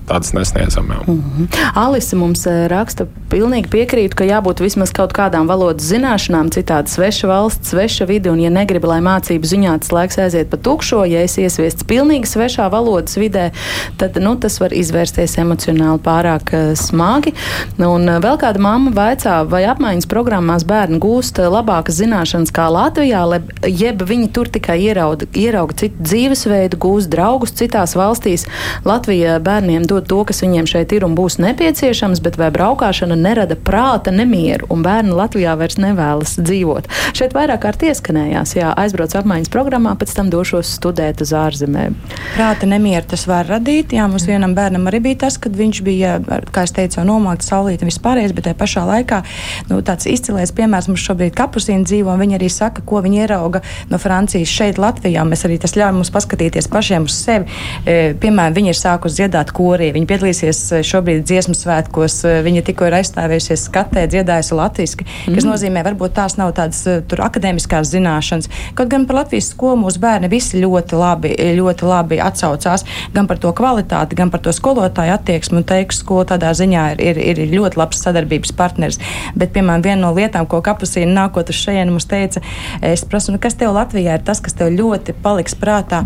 tādas nesniedzam. Mm -hmm. Alise mums raksta, pilnīgi piekrītu, ka jābūt vismaz kaut kādām valodas zināšanām, citādi sveša valsts, sveša vide, un ja negribi, lai mācību ziņā tas laiks aiziet pa tukšo, ja es iesviests pilnīgi svešā valodas vidē, tad nu, tas var izvērsties emocionāli pārāk smagi. Un vēl kāda mamma vaicā, vai apmaiņas programmās bērni gūst labākas zināšanas kā Latvijā, jeb viņi tur tikai ierauga, ierauga citu dzīvesveidu, gūst draugus citās valstīs. Latvija bērni bērniem dod to, kas viņiem šeit ir un būs nepieciešams, bet vai braukšana nerada prāta nemieru, un bērni Latvijā vairs nevēlas dzīvot. Šeit vairāk kārt ieskanējās, jā, aizbrauc apmaiņas programmā, pēc tam došos studēt uz ārzemēm. Prāta nemieru tas var radīt. Jā, mums vienam bērnam arī bija tas, kad viņš bija, kā es teicu, nomākts saulīt un vispārējais, bet tajā pašā laikā nu, tāds izcilais piemērs mums šobrīd kapusīna dzīvo, un viņi arī saka, ko viņi ierauga no Francijas šeit Latvijā. Mēs arī tas ļauj mums paskatīties pašiem uz sevi. E, piemēram, viņi ir sākusi dziedāt dziedāt korī. Viņa piedalīsies eh, šobrīd dziesmu svētkos. Eh, viņa tikko ir aizstāvējusies skatē, dziedājusi latviski, mm. kas nozīmē, varbūt tās nav tādas eh, tur akadēmiskās zināšanas. Kaut gan par Latvijas skolu mūsu bērni visi ļoti labi, ļoti labi atsaucās gan par to kvalitāti, gan par to skolotāju attieksmi. Un teikšu, skola tādā ziņā ir, ir, ir ļoti labs sadarbības partners. Bet, piemēram, viena no lietām, ko kapusīna nākot uz šejienu mums teica, es prasu, nu, kas tev Latvijā ir tas, kas tev ļoti paliks prātā.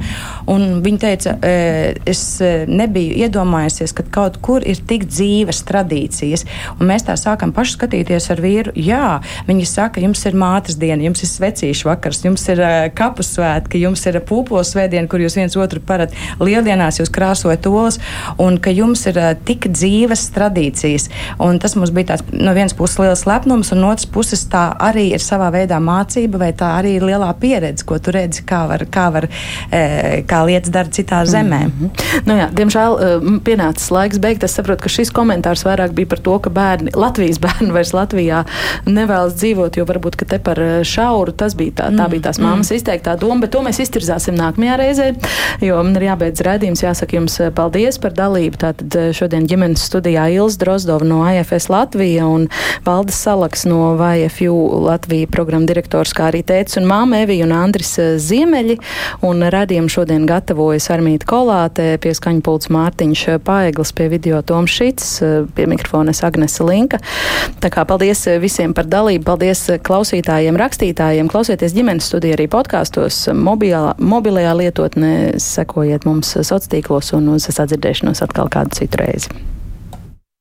Un viņa teica, es nebiju iedomājusies, ka kaut kur ir tik dzīves tradīcijas. Un mēs tā sākam paši skatīties ar vīru. Jā, viņi saka, jums ir mātes diena, jums ir svecīšu vakars, jums ir uh, kapu svētki, jums ir pūpos svētdiena, kur jūs viens otru parat. Lieldienās jūs krāsojat olas, un ka jums ir uh, tik dzīves tradīcijas. Un tas mums bija tāds no vienas puses liels lepnums, un no otras puses tā arī ir savā veidā mācība, vai tā arī ir lielā pieredze, ko tu redzi, kā, var, kā, var, kā lietas dara citā zemē. Mm -hmm. nu jā, diemžēl pienācis laiks beigt. Es saprotu, ka šis komentārs vairāk bija par to, ka bērni, Latvijas bērni vairs Latvijā nevēlas dzīvot, jo varbūt te par eh, šauru tas bija tā, tā bija tās mm, mammas mm. izteiktā doma, bet to mēs iztirzāsim nākamajā reizē, jo man ir jābeidz redzījums. Jāsaka jums eh, paldies par dalību. Tātad eh, šodien ģimenes studijā Ils Drozdova no AFS Latvija un Valdis Salaks no VFU Latvija programma direktors, kā arī tēts un māma Evija un Andris Ziemeļi. Un redzījumu šodien gatavojas Armīta Kolāte, pieskaņa pults Mārtiņš Paeglis, pie video Toms Šits, pie mikrofones Agnese Linka. Tā kā paldies visiem par dalību, paldies klausītājiem, rakstītājiem, klausieties ģimenes studiju arī podkāstos, mobilā, mobilajā lietotnē, sekojiet mums sociālos tīklos un uz sadzirdēšanos atkal kādu citu reizi.